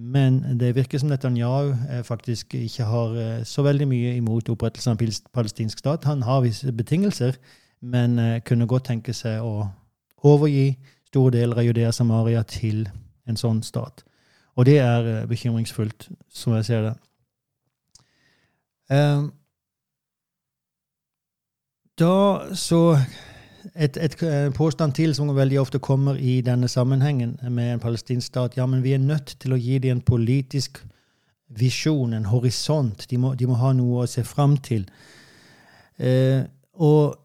Men det virker som Netanyahu eh, faktisk ikke har eh, så veldig mye imot opprettelsen av en palestinsk stat. Han har visse betingelser, men eh, kunne godt tenke seg å overgi store deler av Judea Samaria til en sånn stat. Og det er eh, bekymringsfullt, som jeg ser det. Um, da så et, et, et, påstand til som veldig ofte kommer i denne sammenhengen med en palestinsk stat. Ja, men vi er nødt til å gi dem en politisk visjon, en horisont. De må, de må ha noe å se fram til. Eh, og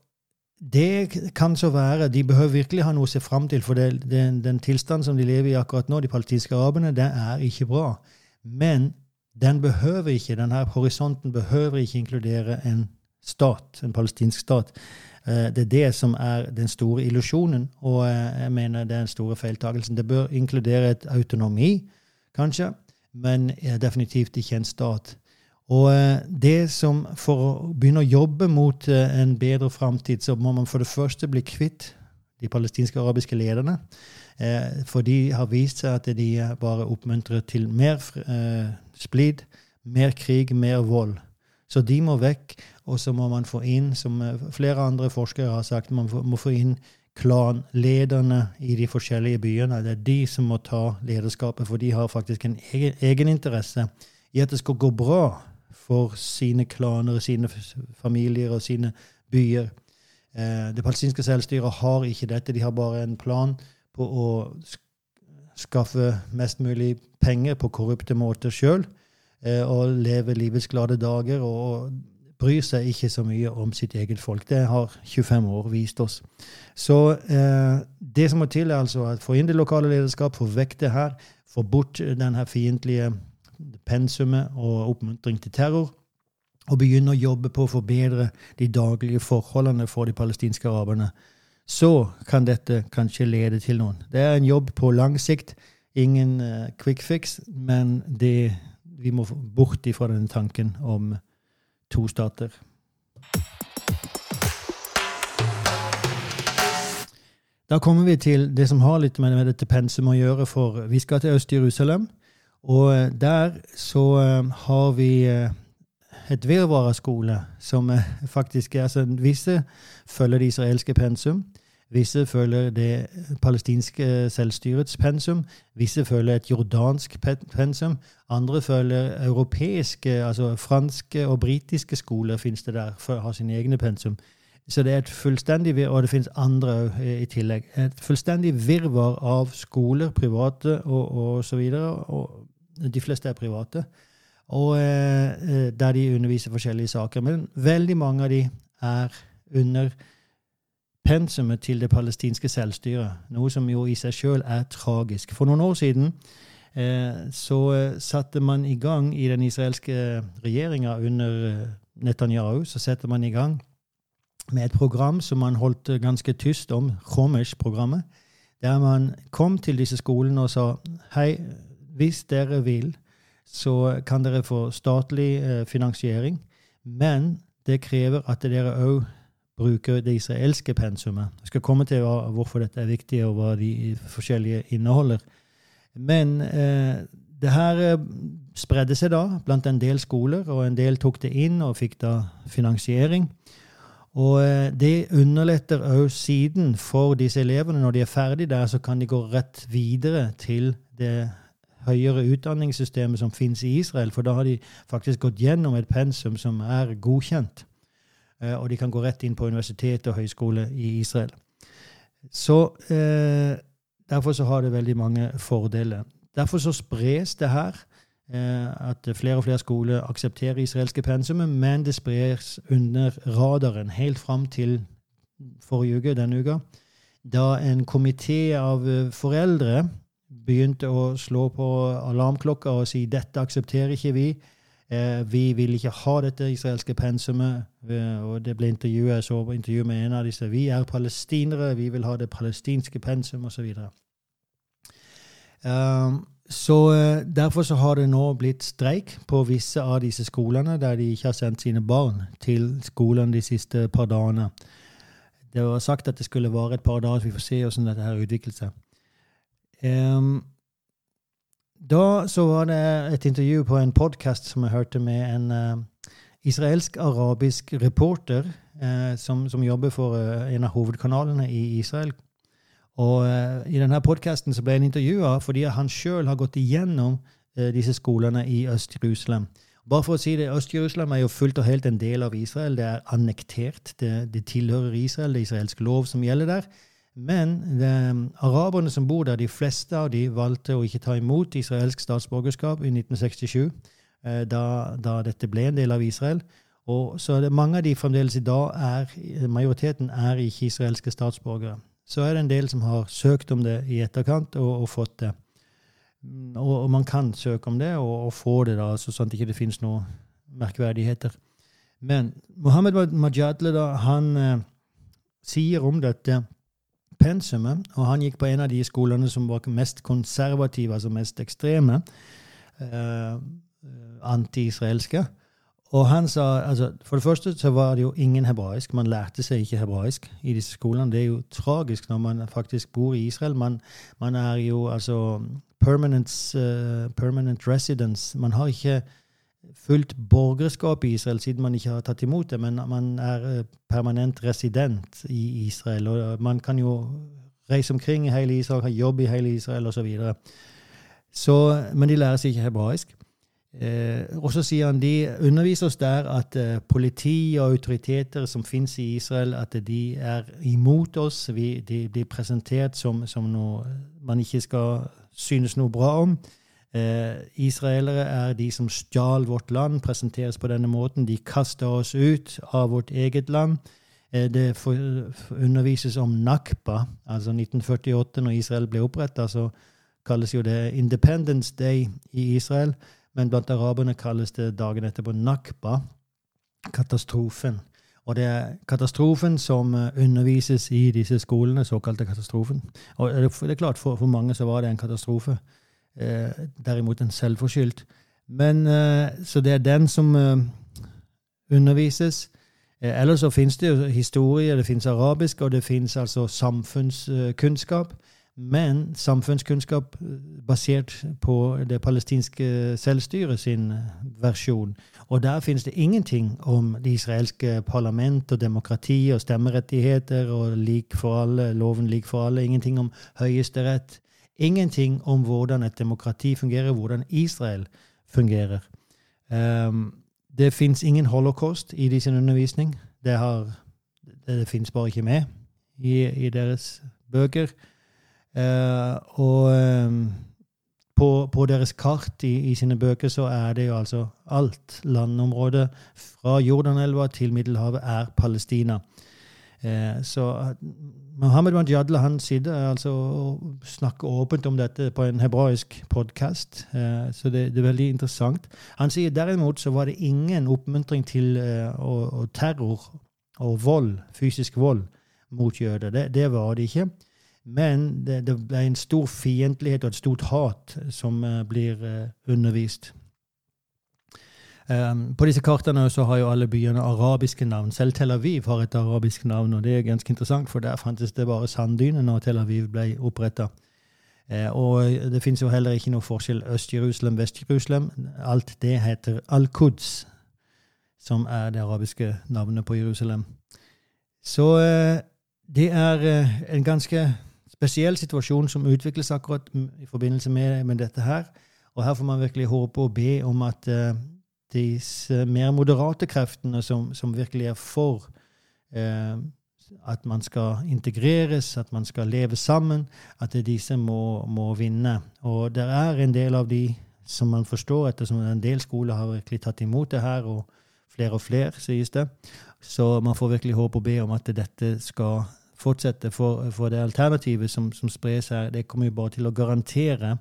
det kan så være. De behøver virkelig ha noe å se fram til. For det, den, den tilstanden som de lever i akkurat nå, de palestinske araberne, det er ikke bra. Men den behøver ikke, denne horisonten behøver ikke inkludere en stat, en palestinsk stat. Eh, det er det som er den store illusjonen, og eh, jeg mener det er den store feiltagelsen. Det bør inkludere et autonomi, kanskje, men definitivt ikke en stat. Og eh, det som For å begynne å jobbe mot eh, en bedre framtid, så må man for det første bli kvitt de palestinske arabiske lederne. Eh, for de har vist seg at de bare oppmuntrer til mer splid, mer krig, mer vold. Så de må vekk. Og så må man få inn, som flere andre forskere har sagt, man må få inn klanlederne i de forskjellige byene. Det er de som må ta lederskapet, for de har faktisk en egen, egeninteresse i at det skal gå bra for sine klaner, sine familier og sine byer. Eh, det palestinske selvstyret har ikke dette. De har bare en plan på å skaffe mest mulig penger på korrupte måter sjøl. Eh, og leve livets glade dager og bryr seg ikke så mye om sitt eget folk. Det har 25 år vist oss. Så eh, det som må til, er altså å få inn det lokale lederskap, få vekk det her, få bort den her fiendtlige pensumet og oppmuntring til terror. Og begynne å jobbe på å forbedre de daglige forholdene for de palestinske araberne. Så kan dette kanskje lede til noen. Det er en jobb på lang sikt. Ingen uh, quick fix, men det, vi må bort ifra denne tanken om to stater. Da kommer vi til det som har litt med dette pensum å gjøre, for vi skal til Øst-Jerusalem. Og eh, der så uh, har vi uh, et virvar av skole som faktisk er altså, Visse følger det israelske pensum. Visse følger det palestinske selvstyrets pensum. Visse følger et jordansk pensum. Andre følger europeiske, altså franske og britiske skoler finnes det der, for å ha sine egne pensum. Så det er et fullstendig Og det finnes andre i tillegg. Et fullstendig virvar av skoler, private og, og så videre. Og de fleste er private. Og eh, der de underviser forskjellige saker. Men veldig mange av de er under pensumet til det palestinske selvstyret, noe som jo i seg sjøl er tragisk. For noen år siden eh, så eh, satte man i gang i den israelske regjeringa under eh, Netanyahu så setter man i gang med et program som man holdt ganske tyst om, Khomesh-programmet, der man kom til disse skolene og sa hei, hvis dere vil, så kan dere få statlig eh, finansiering, men det krever at dere òg bruker det israelske pensumet. Jeg skal komme til hvorfor dette er viktig, og hva de forskjellige inneholder. Men eh, det her eh, spredde seg da blant en del skoler, og en del tok det inn og fikk da finansiering. Og eh, det underletter òg siden for disse elevene. Når de er ferdig der, så kan de gå rett videre til det høyere utdanningssystemet som finnes i Israel, for da har de faktisk gått gjennom et pensum som er godkjent. Eh, og de kan gå rett inn på universitet og høyskole i Israel. Så eh, Derfor så har det veldig mange fordeler. Derfor så spres det her eh, at flere og flere skoler aksepterer israelske pensumet, men det spres under radaren helt fram til forrige uke, denne uka, da en komité av eh, foreldre begynte å slå på alarmklokka og si dette aksepterer ikke vi. Eh, vi vil ikke ha dette israelske pensumet. og Det ble intervjuet, så intervju med en av disse. Vi er palestinere, vi vil ha det palestinske pensum, osv. Um, så uh, Derfor så har det nå blitt streik på visse av disse skolene der de ikke har sendt sine barn til skolen de siste par dagene. Det var sagt at det skulle vare et par dager, så vi får se hvordan dette her utvikler seg. Um, da så var det et intervju på en podkast som jeg hørte med en uh, israelsk-arabisk reporter uh, som, som, jobber for uh, en av hovedkanalene i Israel. Og I denne podkasten ble han intervjua fordi han sjøl har gått igjennom disse skolene i Øst-Jerusalem. Bare for å si det, Øst-Jerusalem er jo fullt og helt en del av Israel. Det er annektert. Det, det tilhører Israel. Det er israelsk lov som gjelder der. Men de, araberne som bor der, de fleste av de valgte å ikke ta imot israelsk statsborgerskap i 1967, eh, da, da, dette ble en del av Israel. Og så det, Mange av de fremdeles i dag er Majoriteten er ikke israelske statsborgere. Så er det en del som har søkt om det i etterkant og, og fått det. Og, og, man kan søke om det og, og få det, da, så sånn at det ikke finnes noen merkverdigheter. Men Mohammed Majadle da, han eh, sier om dette pensumet, og han gikk på en av de skolene som var mest konservative, altså mest ekstreme, eh, anti-israelske. Og han sa altså, For det første så var det jo ingen hebraisk. Man lærte seg ikke hebraisk i disse skolene. Det er jo tragisk når man faktisk bor i Israel. Man, man er jo altså permanent, uh, permanent residence. Man har ikke fullt borgerskap i Israel, siden man ikke har tatt imot det, men man er eh, permanent resident i Israel. Og man kan jo reise omkring i hele Israel, ha jobb i hele Israel osv. Men de lærer seg ikke hebraisk. Eh, og så sier han de underviser oss der at eh, politi og autoriteter som finnes i Israel, at de er imot oss. Vi, de blir presentert som, som noe man ikke skal synes noe bra om. Eh, israelere er de som stjal vårt land, presenteres på denne måten. De kasta oss ut av vårt eget land. Eh, det undervises om nakba, altså 1948, når Israel ble oppretta. Så kalles jo det Independence Day i Israel, men blant araberne kalles det dagen etterpå nakba, katastrofen. Og det er katastrofen som eh, undervises i disse skolene, såkalte katastrofen. Og det er klart, for, for mange så var det en katastrofe. Eh, derimot en selvforskyldt. Men eh, Så det er den som eh, undervises. Ellers så finnes det jo historie, det finnes arabisk, og det finnes altså samfunnskunnskap. Men samfunnskunnskap basert på det palestinske selvstyret sin versjon. Og der finnes det ingenting om det israelske parlament og demokrati og stemmerettigheter og lik for alle, loven lik for alle. Ingenting om høyesterett. Ingenting om hvordan et demokrati fungerer, hvordan Israel fungerer. Um, det fins ingen holocaust i de sin undervisning. Det, har, det, det fins bare ikke med i, i deres bøker. Uh, og um, på, på, deres kart i, i, sine bøker så er det jo altså alt landområdet fra Jordanelva til Middelhavet er Palestina. Uh, så Mohammed Manjadla han sitter altså og snakker åpent om dette på en hebraisk podkast, uh, så det, det, er veldig interessant. Han sier derimot så var det ingen oppmuntring til og, og terror og vold, fysisk vold mot jøder. Det, det var det ikke. Men det, det, ble en stor fiendtlighet og et stort hat som blir undervist. Um, på disse kartene så har jo alle byene arabiske navn. Selv Tel Aviv har et arabisk navn, og det er ganske interessant, for der fantes det bare sanddyner når Tel Aviv ble oppretta. Uh, og det fins jo heller ikke noe forskjell Øst-Jerusalem, Vest-Jerusalem. Alt det heter Al-Quds, som er det arabiske navnet på Jerusalem. Så det er en ganske spesiell situasjon som utvikles akkurat i forbindelse med, med, dette her. Og her får man virkelig håpe og be om at uh, disse mer moderate kreftene som, som virkelig er for eh, at man skal integreres, at man skal leve sammen, at disse må, må vinne. Og det er en del av de som man forstår, ettersom en del skoler har virkelig tatt imot det her, og flere og flere, sies det. Så man får virkelig håpe og be om at dette skal fortsette. For, for det alternativet som, som spres her, det kommer jo bare til å garantere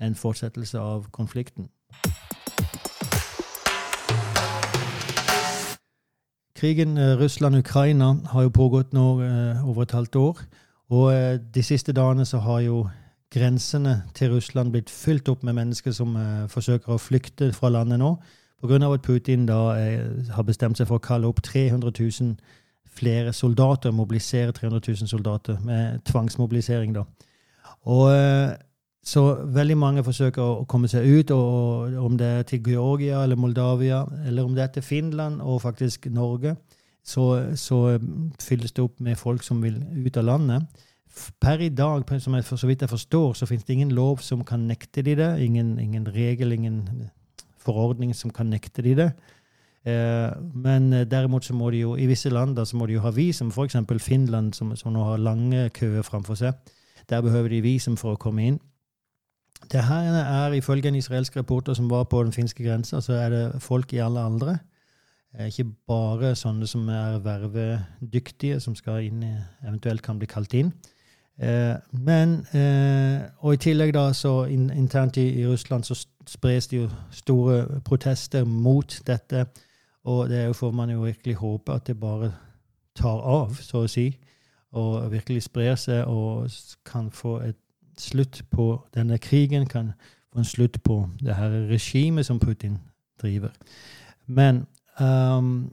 en fortsettelse av konflikten. Krigen eh, Russland-Ukraina har jo pågått nå eh, over et halvt år. Og eh, de siste dagene så har jo grensene til Russland blitt fylt opp med mennesker som forsøker å flykte fra landet nå. Pga. at Putin da har bestemt seg for å kalle opp 300 000 flere soldater, mobilisere 300 000 soldater med tvangsmobilisering. da. Og Så veldig mange forsøker å komme seg ut, og om det er til Georgia eller Moldavia, eller om det er til Finland og faktisk Norge, så, så fylles det opp med folk som vil ut av landet. Per i dag, som jeg, for så vidt jeg forstår, så finnes det ingen lov som kan nekte de det. Ingen, ingen regel, ingen forordning som kan nekte de det. Eh, men eh, derimot så må de jo i visse land så må de jo ha visum, f.eks. Finland, som, som, nå har lange køer framfor seg. Der behøver de visum for å komme inn. Det her er ifølge en israelsk reporter som var på den finske grensa, så er det folk i alle aldre. Eh, ikke bare sånne som er vervedyktige, som skal inn, eventuelt kan bli kalt inn. Men, Og i tillegg, da, så internt i, i Russland så spres det jo store protester mot dette og det får man jo virkelig håpe at det bare tar av, så å si, og virkelig sprer seg og kan få et slutt på denne krigen, kan få en slutt på det her regimet som Putin driver. Men um,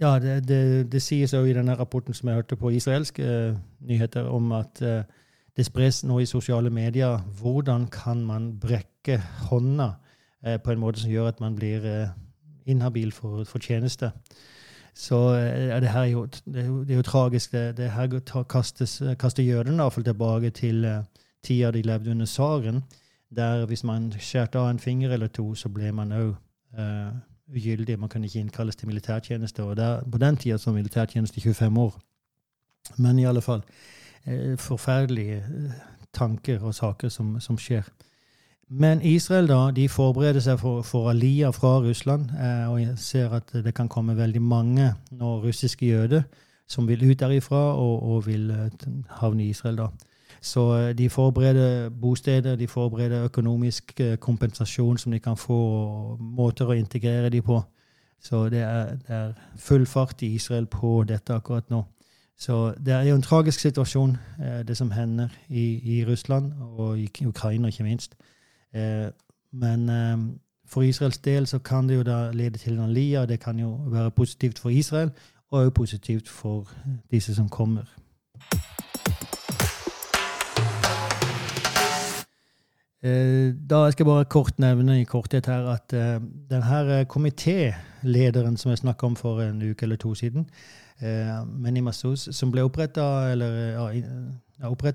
ja, det, det, det sies òg i denne rapporten som jeg hørte på israelske uh, nyheter, om at uh, det spres nå i sosiale medier hvordan kan man brekke hånda uh, på en måte som gjør at man blir inhabil for, for tjeneste. Så er det her er jo, det er jo, det er jo tragisk. Det, det her kastes, kaster jødene iallfall tilbake til uh, tida de levde under tsaren, der hvis man skjærte av en finger eller to, så ble man òg uh, eh, ugyldig. Man kan ikke innkalles til militærtjeneste. og der, På den tida som militærtjeneste 25 år. Men i alle fall uh, forferdelige tanker og saker som, som skjer. Men Israel da, de forbereder seg for, for Aliyah fra Russland. Eh, og ser at det kan komme veldig mange nå russiske jøder som vil ut derifra og, og vil eh, havne i Israel. da. Så eh, de forbereder bosteder, de forbereder økonomisk eh, kompensasjon som de kan få, og måter å integrere de på. Så det er, det er full fart i Israel på dette akkurat nå. Så det er jo en tragisk situasjon, det som hender i, i Russland og i Ukraina, ikke minst. Men for Israels del så kan det jo da lede til en alia. Det kan jo være positivt for Israel, og også positivt for disse som kommer. Eh, da skal jeg bare kort nevne i korthet her at denne komitélederen som jeg snakka om for en uke eller to siden, Meni Massouz, som ble oppretta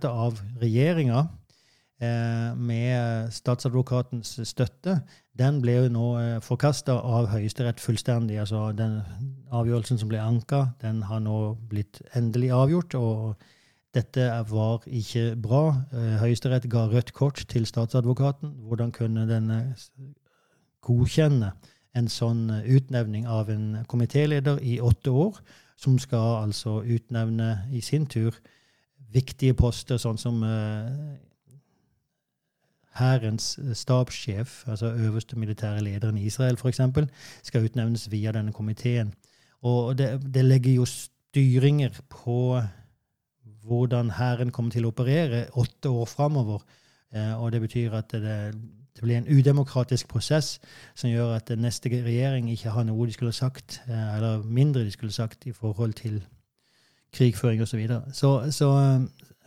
av regjeringa uh, statsadvokatens støtte, den ble jo nå uh, forkasta av Høyesterett fullstendig. Altså den avgjørelsen som ble anka, den har nå blitt endelig avgjort. og dette var ikke bra. Eh, Høyesterett ga rødt kort til statsadvokaten. Hvordan kunne den godkjenne en sånn utnevning av en komitéleder i åtte år, som skal altså utnevne i sin tur viktige poster, sånn som eh, Hærens stabssjef, altså øverste militære lederen i Israel f.eks., skal utnevnes via denne komiteen. Og det, det legger jo styringer på hvordan Hæren kommer til å operere åtte år framover. Eh, og det betyr at det, det, blir en udemokratisk prosess som gjør at neste regjering ikke har noe de skulle sagt, eh, eller mindre de skulle sagt i forhold til krigføring osv. Så, så Så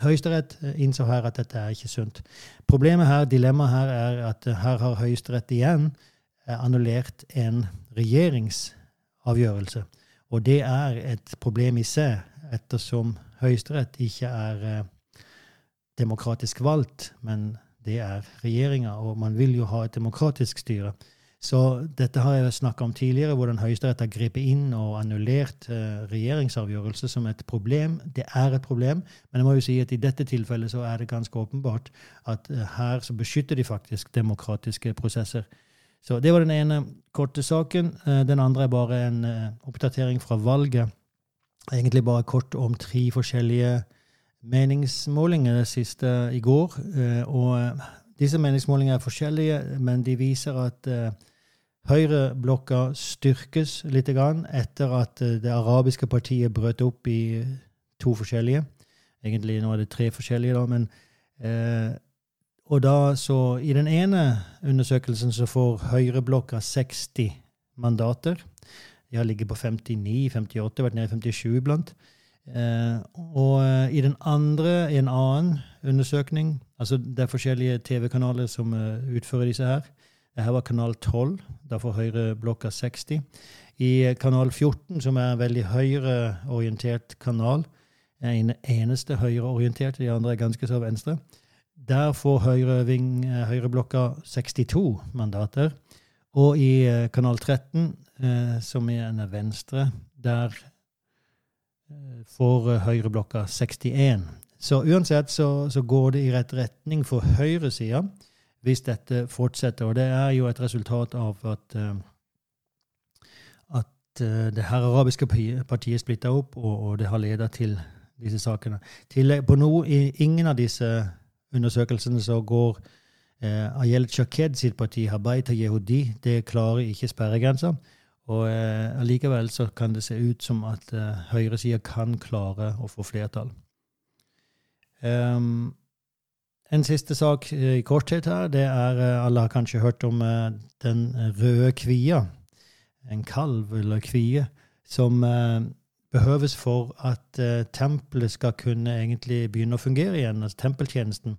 Høyesterett innså her at dette er ikke sunt. Problemet her, dilemmaet her er at her har Høyesterett igjen annullert en regjeringsavgjørelse. Og det er et problem i seg, ettersom Høyesterett ikke er eh, demokratisk valgt, men det er regjeringa, og man vil jo ha et demokratisk styre. Så dette har jeg snakka om tidligere, hvordan Høyesterett har grepet inn og annullert eh, regjeringsavgjørelse som et problem. Det er et problem, men jeg må jo si at i dette tilfellet så er det ganske åpenbart at eh, her så beskytter de faktisk demokratiske prosesser. Så det var den ene korte saken. Eh, den andre er bare en oppdatering fra valget egentlig bare kort om tre forskjellige meningsmålinger det siste i går. Og disse meningsmålingene er forskjellige, men de viser at eh, høyreblokka styrkes litt etter at det arabiske partiet brøt opp i to forskjellige. Egentlig nå er det tre forskjellige, da, men Og da så I den ene undersøkelsen så får høyreblokka 60 mandater. De har ligget på 59, 58, vært nede i 57 iblant. Eh, og eh, i den andre, i en annen undersøkning altså Det er forskjellige TV-kanaler som uh, utfører disse her. Dette var kanal 12. Da får høyreblokka 60. I uh, kanal 14, som er en veldig høyreorientert kanal, er en eneste høyreorientert, de andre er ganske så venstre. Der får høyreving, høyreblokka 62 mandater. Og i kanal 13 eh, som er en venstre. Der eh, får eh, høyreblokka 61. Så uansett så, så, går det i rett retning for høyresida hvis dette fortsetter. Og det er jo et resultat av at, uh, at uh, det her arabiske partiet splitta opp, og, og, det har ledet til disse sakene. Til, på no, I ingen av disse undersøkelsene så går eh, Ayel Chaked sitt parti, Habaita Yehudi, det klarer ikke sperregrensa. Og eh, allikevel så kan det se ut som at eh, høyresida kan klare å få flertall. Um, en siste sak eh, i korthet her, det er eh, Alle har kanskje hørt om uh, den røde kvia. En kalv eller kvie som uh, behøves for at tempelet skal kunne egentlig begynne å fungere igjen, altså tempeltjenesten.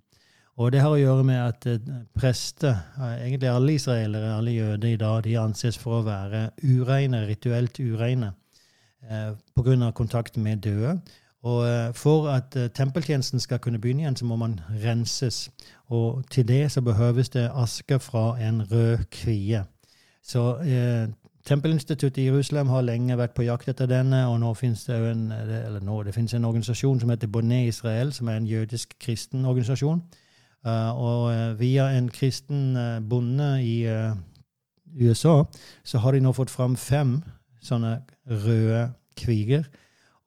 Og det har å gjøre med at prester, egentlig alle israelere, alle jøder i dag, de anses for å være ureine, rituelt ureine pga. kontakten med døde. Og eh, for at eh, tempeltjenesten skal kunne begynne igjen, så må man renses. Og til det så behøves det aske fra en rød kvie. Så eh, Tempelinstituttet i Jerusalem har lenge vært på jakt etter denne, og nå finnes det en, eller nå, det finnes en organisasjon som heter Bonnet Israel, som er en jødisk kristen organisasjon og via en kristen bonde i USA så har de nå fått fram fem sånne røde kviger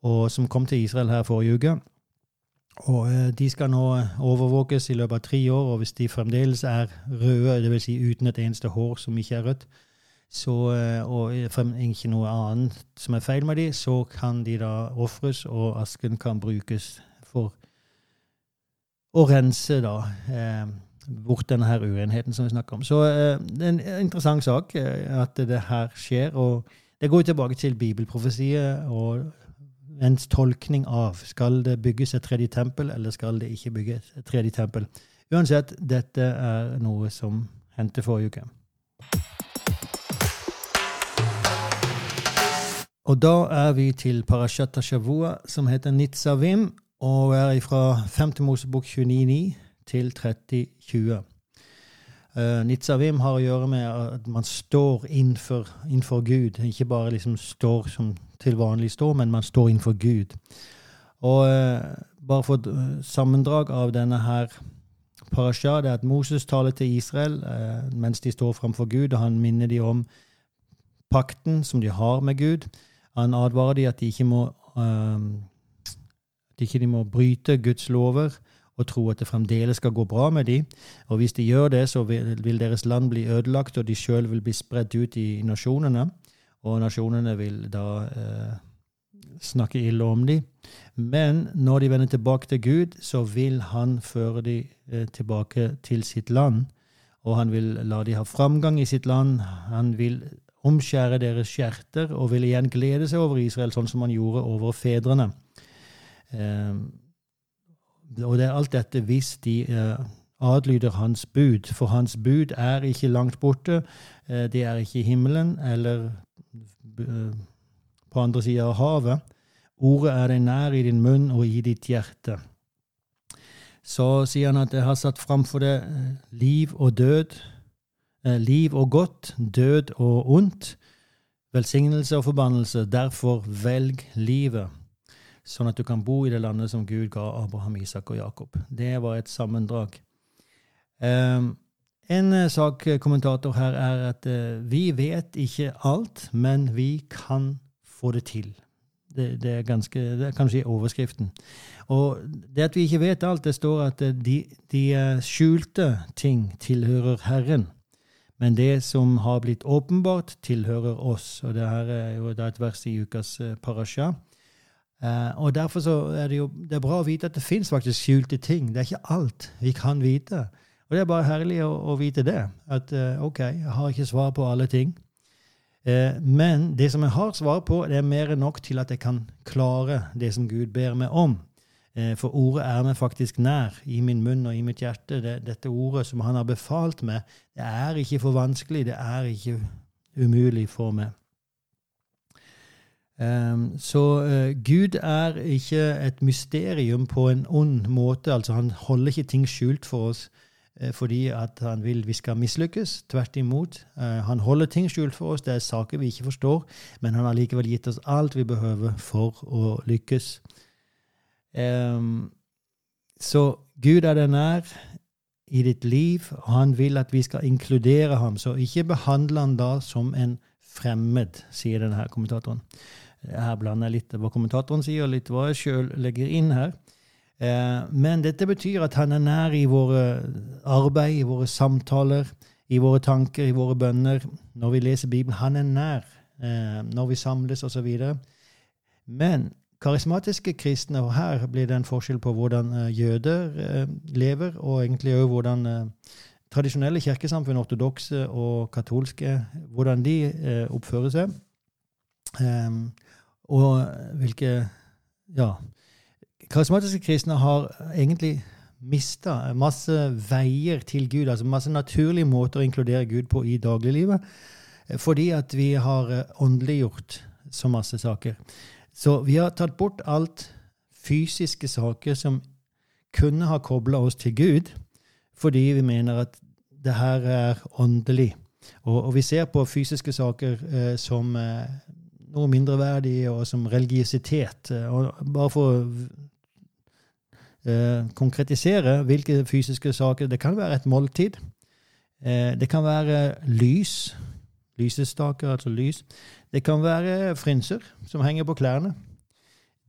og som kom til Israel her forrige uke. Og De skal nå overvåkes i løpet av tre år, og hvis de fremdeles er røde, dvs. Si uten et eneste hår som ikke er rødt, så, og ikke noe annet som er feil med de, så kan de da ofres, og asken kan brukes for å rense da eh, bort denne her urenheten som vi snakker om. Så eh, det er en interessant sak eh, at det her skjer. og Det går tilbake til bibelprofesiet og ens tolkning av skal det bygges et tredje tempel, eller skal det ikke bygges et tredje tempel. Uansett, dette er noe som hendte forrige uke. Og da er vi til Parashat Shavua, som heter Nitzavim, og er fra 5. Mosebok 29.9 til 3020. Uh, Nitzavim har å gjøre med at man står innenfor, innenfor Gud. Ikke bare liksom står som til vanlig står, men man står innenfor Gud. Og uh, bare for et uh, sammendrag av denne her parasha, det er at Moses taler til Israel uh, mens de står framfor Gud, og han minner dem om pakten som de har med Gud. Han advarer dem at de ikke må, at de ikke må bryte Guds lover og tro at det fremdeles skal gå bra med dem. Og hvis de gjør det, så vil, vil deres land bli ødelagt, og de sjøl vil bli spredt ut i nasjonene. Og nasjonene vil da eh, snakke ille om dem. Men når de vender tilbake til Gud, så vil han føre dem eh, tilbake til sitt land. Og han vil la dem ha framgang i sitt land. Han vil omskjære deres skjerter og vil igjen glede seg over Israel, sånn som han gjorde over fedrene. Eh, og det er alt dette hvis de eh, adlyder hans bud. For hans bud er ikke langt borte. Eh, det er ikke i himmelen eller på andre sida av havet. Ordet er deg nær i din munn og i ditt hjerte. Så sier han at jeg har satt framfor deg eh, liv og død, eh, liv og godt, død og ondt, velsignelse og forbannelse. Derfor velg livet sånn at du kan bo i det landet som Gud ga Abraham, Isak og Jakob. Det var et sammendrag. Um, en eh, kommentator her, er at uh, vi vet ikke alt, men vi kan få det til. Det, det er ganske, det er kanskje overskriften. Og det at vi ikke vet alt, det står at de, de skjulte ting tilhører Herren. Men det som har blitt åpenbart, tilhører oss. Og det her er jo et vers i ukas parasha. Og Derfor er det jo det er bra å vite at det fins faktisk skjulte ting. Det er ikke alt vi kan vite. Og det er bare herlig å, å vite det. At uh, OK, jeg har ikke svar på alle ting. Uh, men det som jeg har svar på, det er mer enn nok til at jeg kan klare det som Gud ber meg om. For ordet er meg faktisk nær, i min munn og i mitt hjerte. Det, dette ordet som han har befalt meg, det er ikke for vanskelig. Det er ikke umulig for meg. Så uh, Gud er ikke et mysterium på en ond måte. altså Han holder ikke ting skjult for oss uh, fordi at han vil vi skal mislykkes. Tvert imot. Uh, han holder ting skjult for oss. Det er saker vi ikke forstår, men han har likevel gitt oss alt vi behøver for å lykkes. Um, så Gud er deg nær i ditt liv, og han vil at vi skal inkludere ham. Så ikke behandle han da som en fremmed, sier denne kommentatoren. Her blander jeg litt hva kommentatoren sier, og litt hva jeg sjøl legger inn her. Eh, men dette betyr at han er nær i våre arbeid, i våre samtaler, i våre tanker, i våre bønner. Når vi leser Bibelen. Han er nær eh, når vi samles, osv. Men karismatiske kristne, og her blir det en forskjell på hvordan eh, jøder lever, og egentlig òg hvordan tradisjonelle kirkesamfunn, ortodokse og katolske, hvordan de oppfører seg. Og hvilke Ja. Karismatiske kristne har egentlig mista masse veier til Gud, altså masse naturlige måter å inkludere Gud på i dagliglivet, fordi at vi har eh, åndeliggjort så masse saker. Så vi har tatt bort alt fysiske saker som kunne ha kobla oss til Gud, fordi vi mener at det her er åndelig. Og, og vi ser på fysiske saker eh, som eh, noe mindreverdig og som religiøsitet. Og bare for å eh, konkretisere hvilke fysiske saker Det kan være et måltid. Eh, det kan være lys. Lysestaker, altså lys. Det kan være frynser som henger på klærne.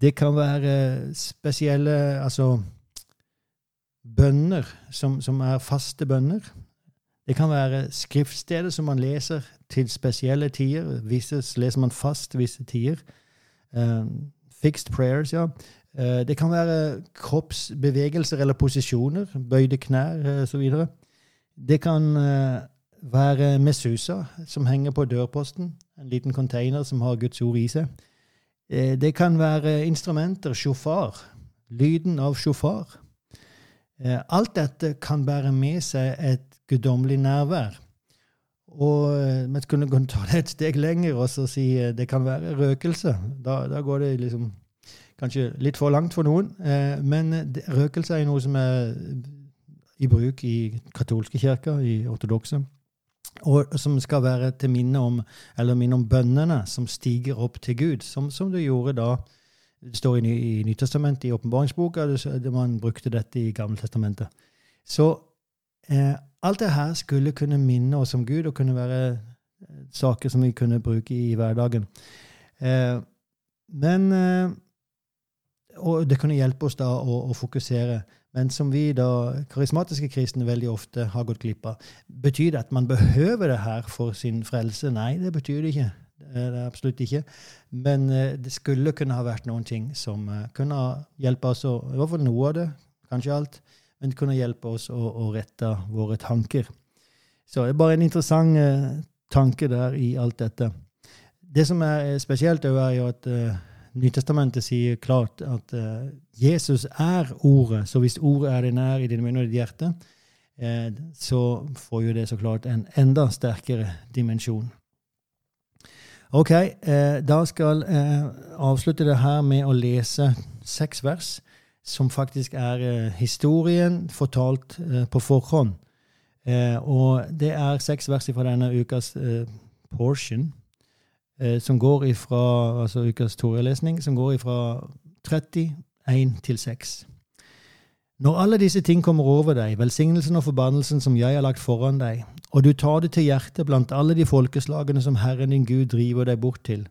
Det kan være spesielle Altså bønner som, som er faste bønner. Det kan være skriftsteder som man leser til spesielle tider. Visse leser man fast visse tider. Um, fixed prayers, ja. Uh, det kan være kroppsbevegelser eller posisjoner. Bøyde knær osv. Det kan uh, være mesusa som henger på dørposten. En liten container som har Guds ord i seg. det kan være instrumenter. sjofar, Lyden av sjofar. alt dette kan bære med seg et guddommelig nærvær. Og vi eh, kunne ta det et steg lenger og si eh, det kan være røkelse. Da, da, går det liksom kanskje litt for langt for noen. Eh, men røkelse er noe som er i bruk i katolske kirker, i ortodokse. Og som skal være til minne om eller minne om bønnene som stiger opp til Gud, som, som det gjorde da. Det står i, i Nytestamentet, i åpenbaringsboka, man brukte dette i Gammeltestamentet. Så eh, Alt det her skulle kunne minne oss om Gud og kunne være eh, saker som vi kunne bruke i, hverdagen. Eh, men eh, Og det kunne hjelpe oss da å, å, fokusere. Men som vi da, karismatiske kristne veldig ofte har gått glipp av. Betyr det at man behøver det her for sin frelse? Nei, det betyr det ikke. Det er absolutt ikke. Men eh, det skulle kunne ha vært noen ting som eh, kunne hjelpe oss, i hvert fall noe av det, kanskje alt, men det kunne hjelpe oss å, å, rette våre tanker. Så det er bare en interessant uh, tanke der i alt dette. Det som er spesielt, er jo at Nytestamentet sier klart at uh, Jesus er Ordet. Så hvis Ordet er det nær i din munn og ditt hjerte, så får jo det så klart en enda sterkere dimensjon. Ok, da skal jeg avslutte det her med å lese seks vers som faktisk er historien fortalt på forhånd. Og det er seks vers fra denne ukas portion, som går ifra, altså ukas torelesning, som går ifra 31 til 6. Når alle disse ting kommer over deg, velsignelsen og forbannelsen som jeg har lagt foran deg, og du tar det til hjertet blant alle de folkeslagene som Herren din Gud driver deg bort til,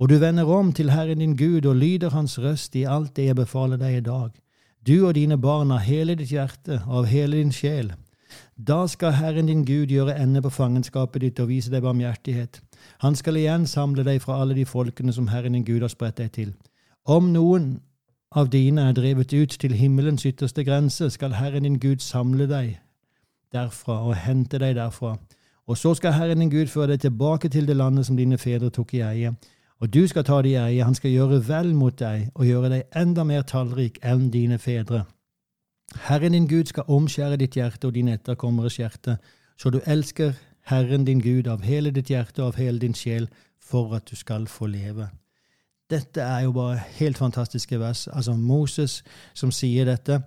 og du vender om til Herren din Gud og lyder Hans røst i alt det jeg befaler deg i dag, du og dine barn av hele ditt hjerte og av hele din sjel. Da skal Herren din Gud gjøre ende på fangenskapet ditt og vise deg barmhjertighet. Han skal igjen samle deg fra alle de folkene som Herren din Gud har spredt deg til. Om noen av dine er drevet ut til himmelens ytterste grense, skal Herren din Gud samle deg derfra og hente deg derfra. Og så skal Herren din Gud føre deg tilbake til det landet som dine fedre tok i eie og du skal ta det i eie. Han skal gjøre vel mot deg og gjøre deg enda mer tallrik enn dine fedre. Herren din Gud skal omskjære ditt hjerte og dine etterkommeres hjerte, så du elsker Herren din Gud av hele ditt hjerte og av hele din sjel, for at du skal få leve. Dette er jo bare helt fantastiske vers. Altså Moses som sier dette,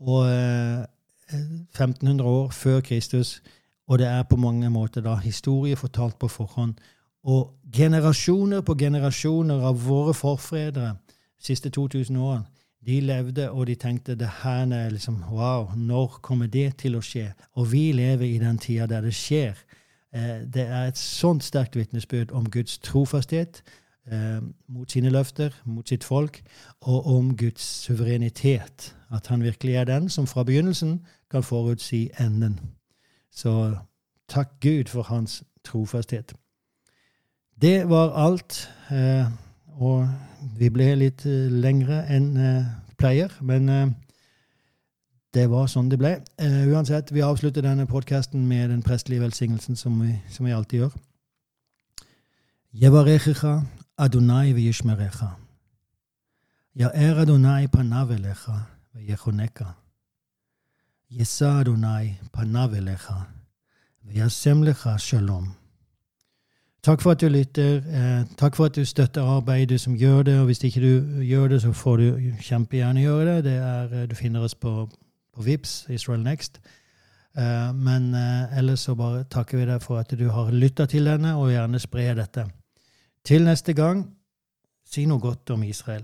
og eh, 1500 år før Kristus, og det er på mange måter da historie fortalt på forhånd. Og generasjoner på generasjoner av våre forfedre siste 2000 årene, de levde og de tenkte det her er liksom, Wow, når kommer det til å skje? Og vi lever i den tida der det skjer. Eh, det er et sånt sterkt vitnesbyrd om Guds trofasthet eh, mot sine løfter, mot sitt folk, og om Guds suverenitet. At han virkelig er den som fra begynnelsen kan forutsi enden. Så takk Gud for hans trofasthet. Det var alt. Eh, og vi ble litt eh, lengre enn eh, pleier, men det var sånn det ble. uansett, vi avslutter denne podkasten med den prestelige velsignelsen som vi, som vi alltid gjør. Yevarechecha Adonai v'yishmerecha. Ya'er Adonai panav elecha v'yechoneka. Yesa Adonai panav elecha v'yasem lecha shalom. Takk for at du lytter. Eh, takk for at du støtter arbeidet som gjør det. Og hvis ikke du gjør det, så får du kjempegjerne gjøre det. det er, eh, du finner oss på, på VIPS, Israel Next. Eh, men eh, ellers så bare takker vi deg for at du har lytta til denne, og gjerne spre dette. Til neste gang, si noe godt om Israel.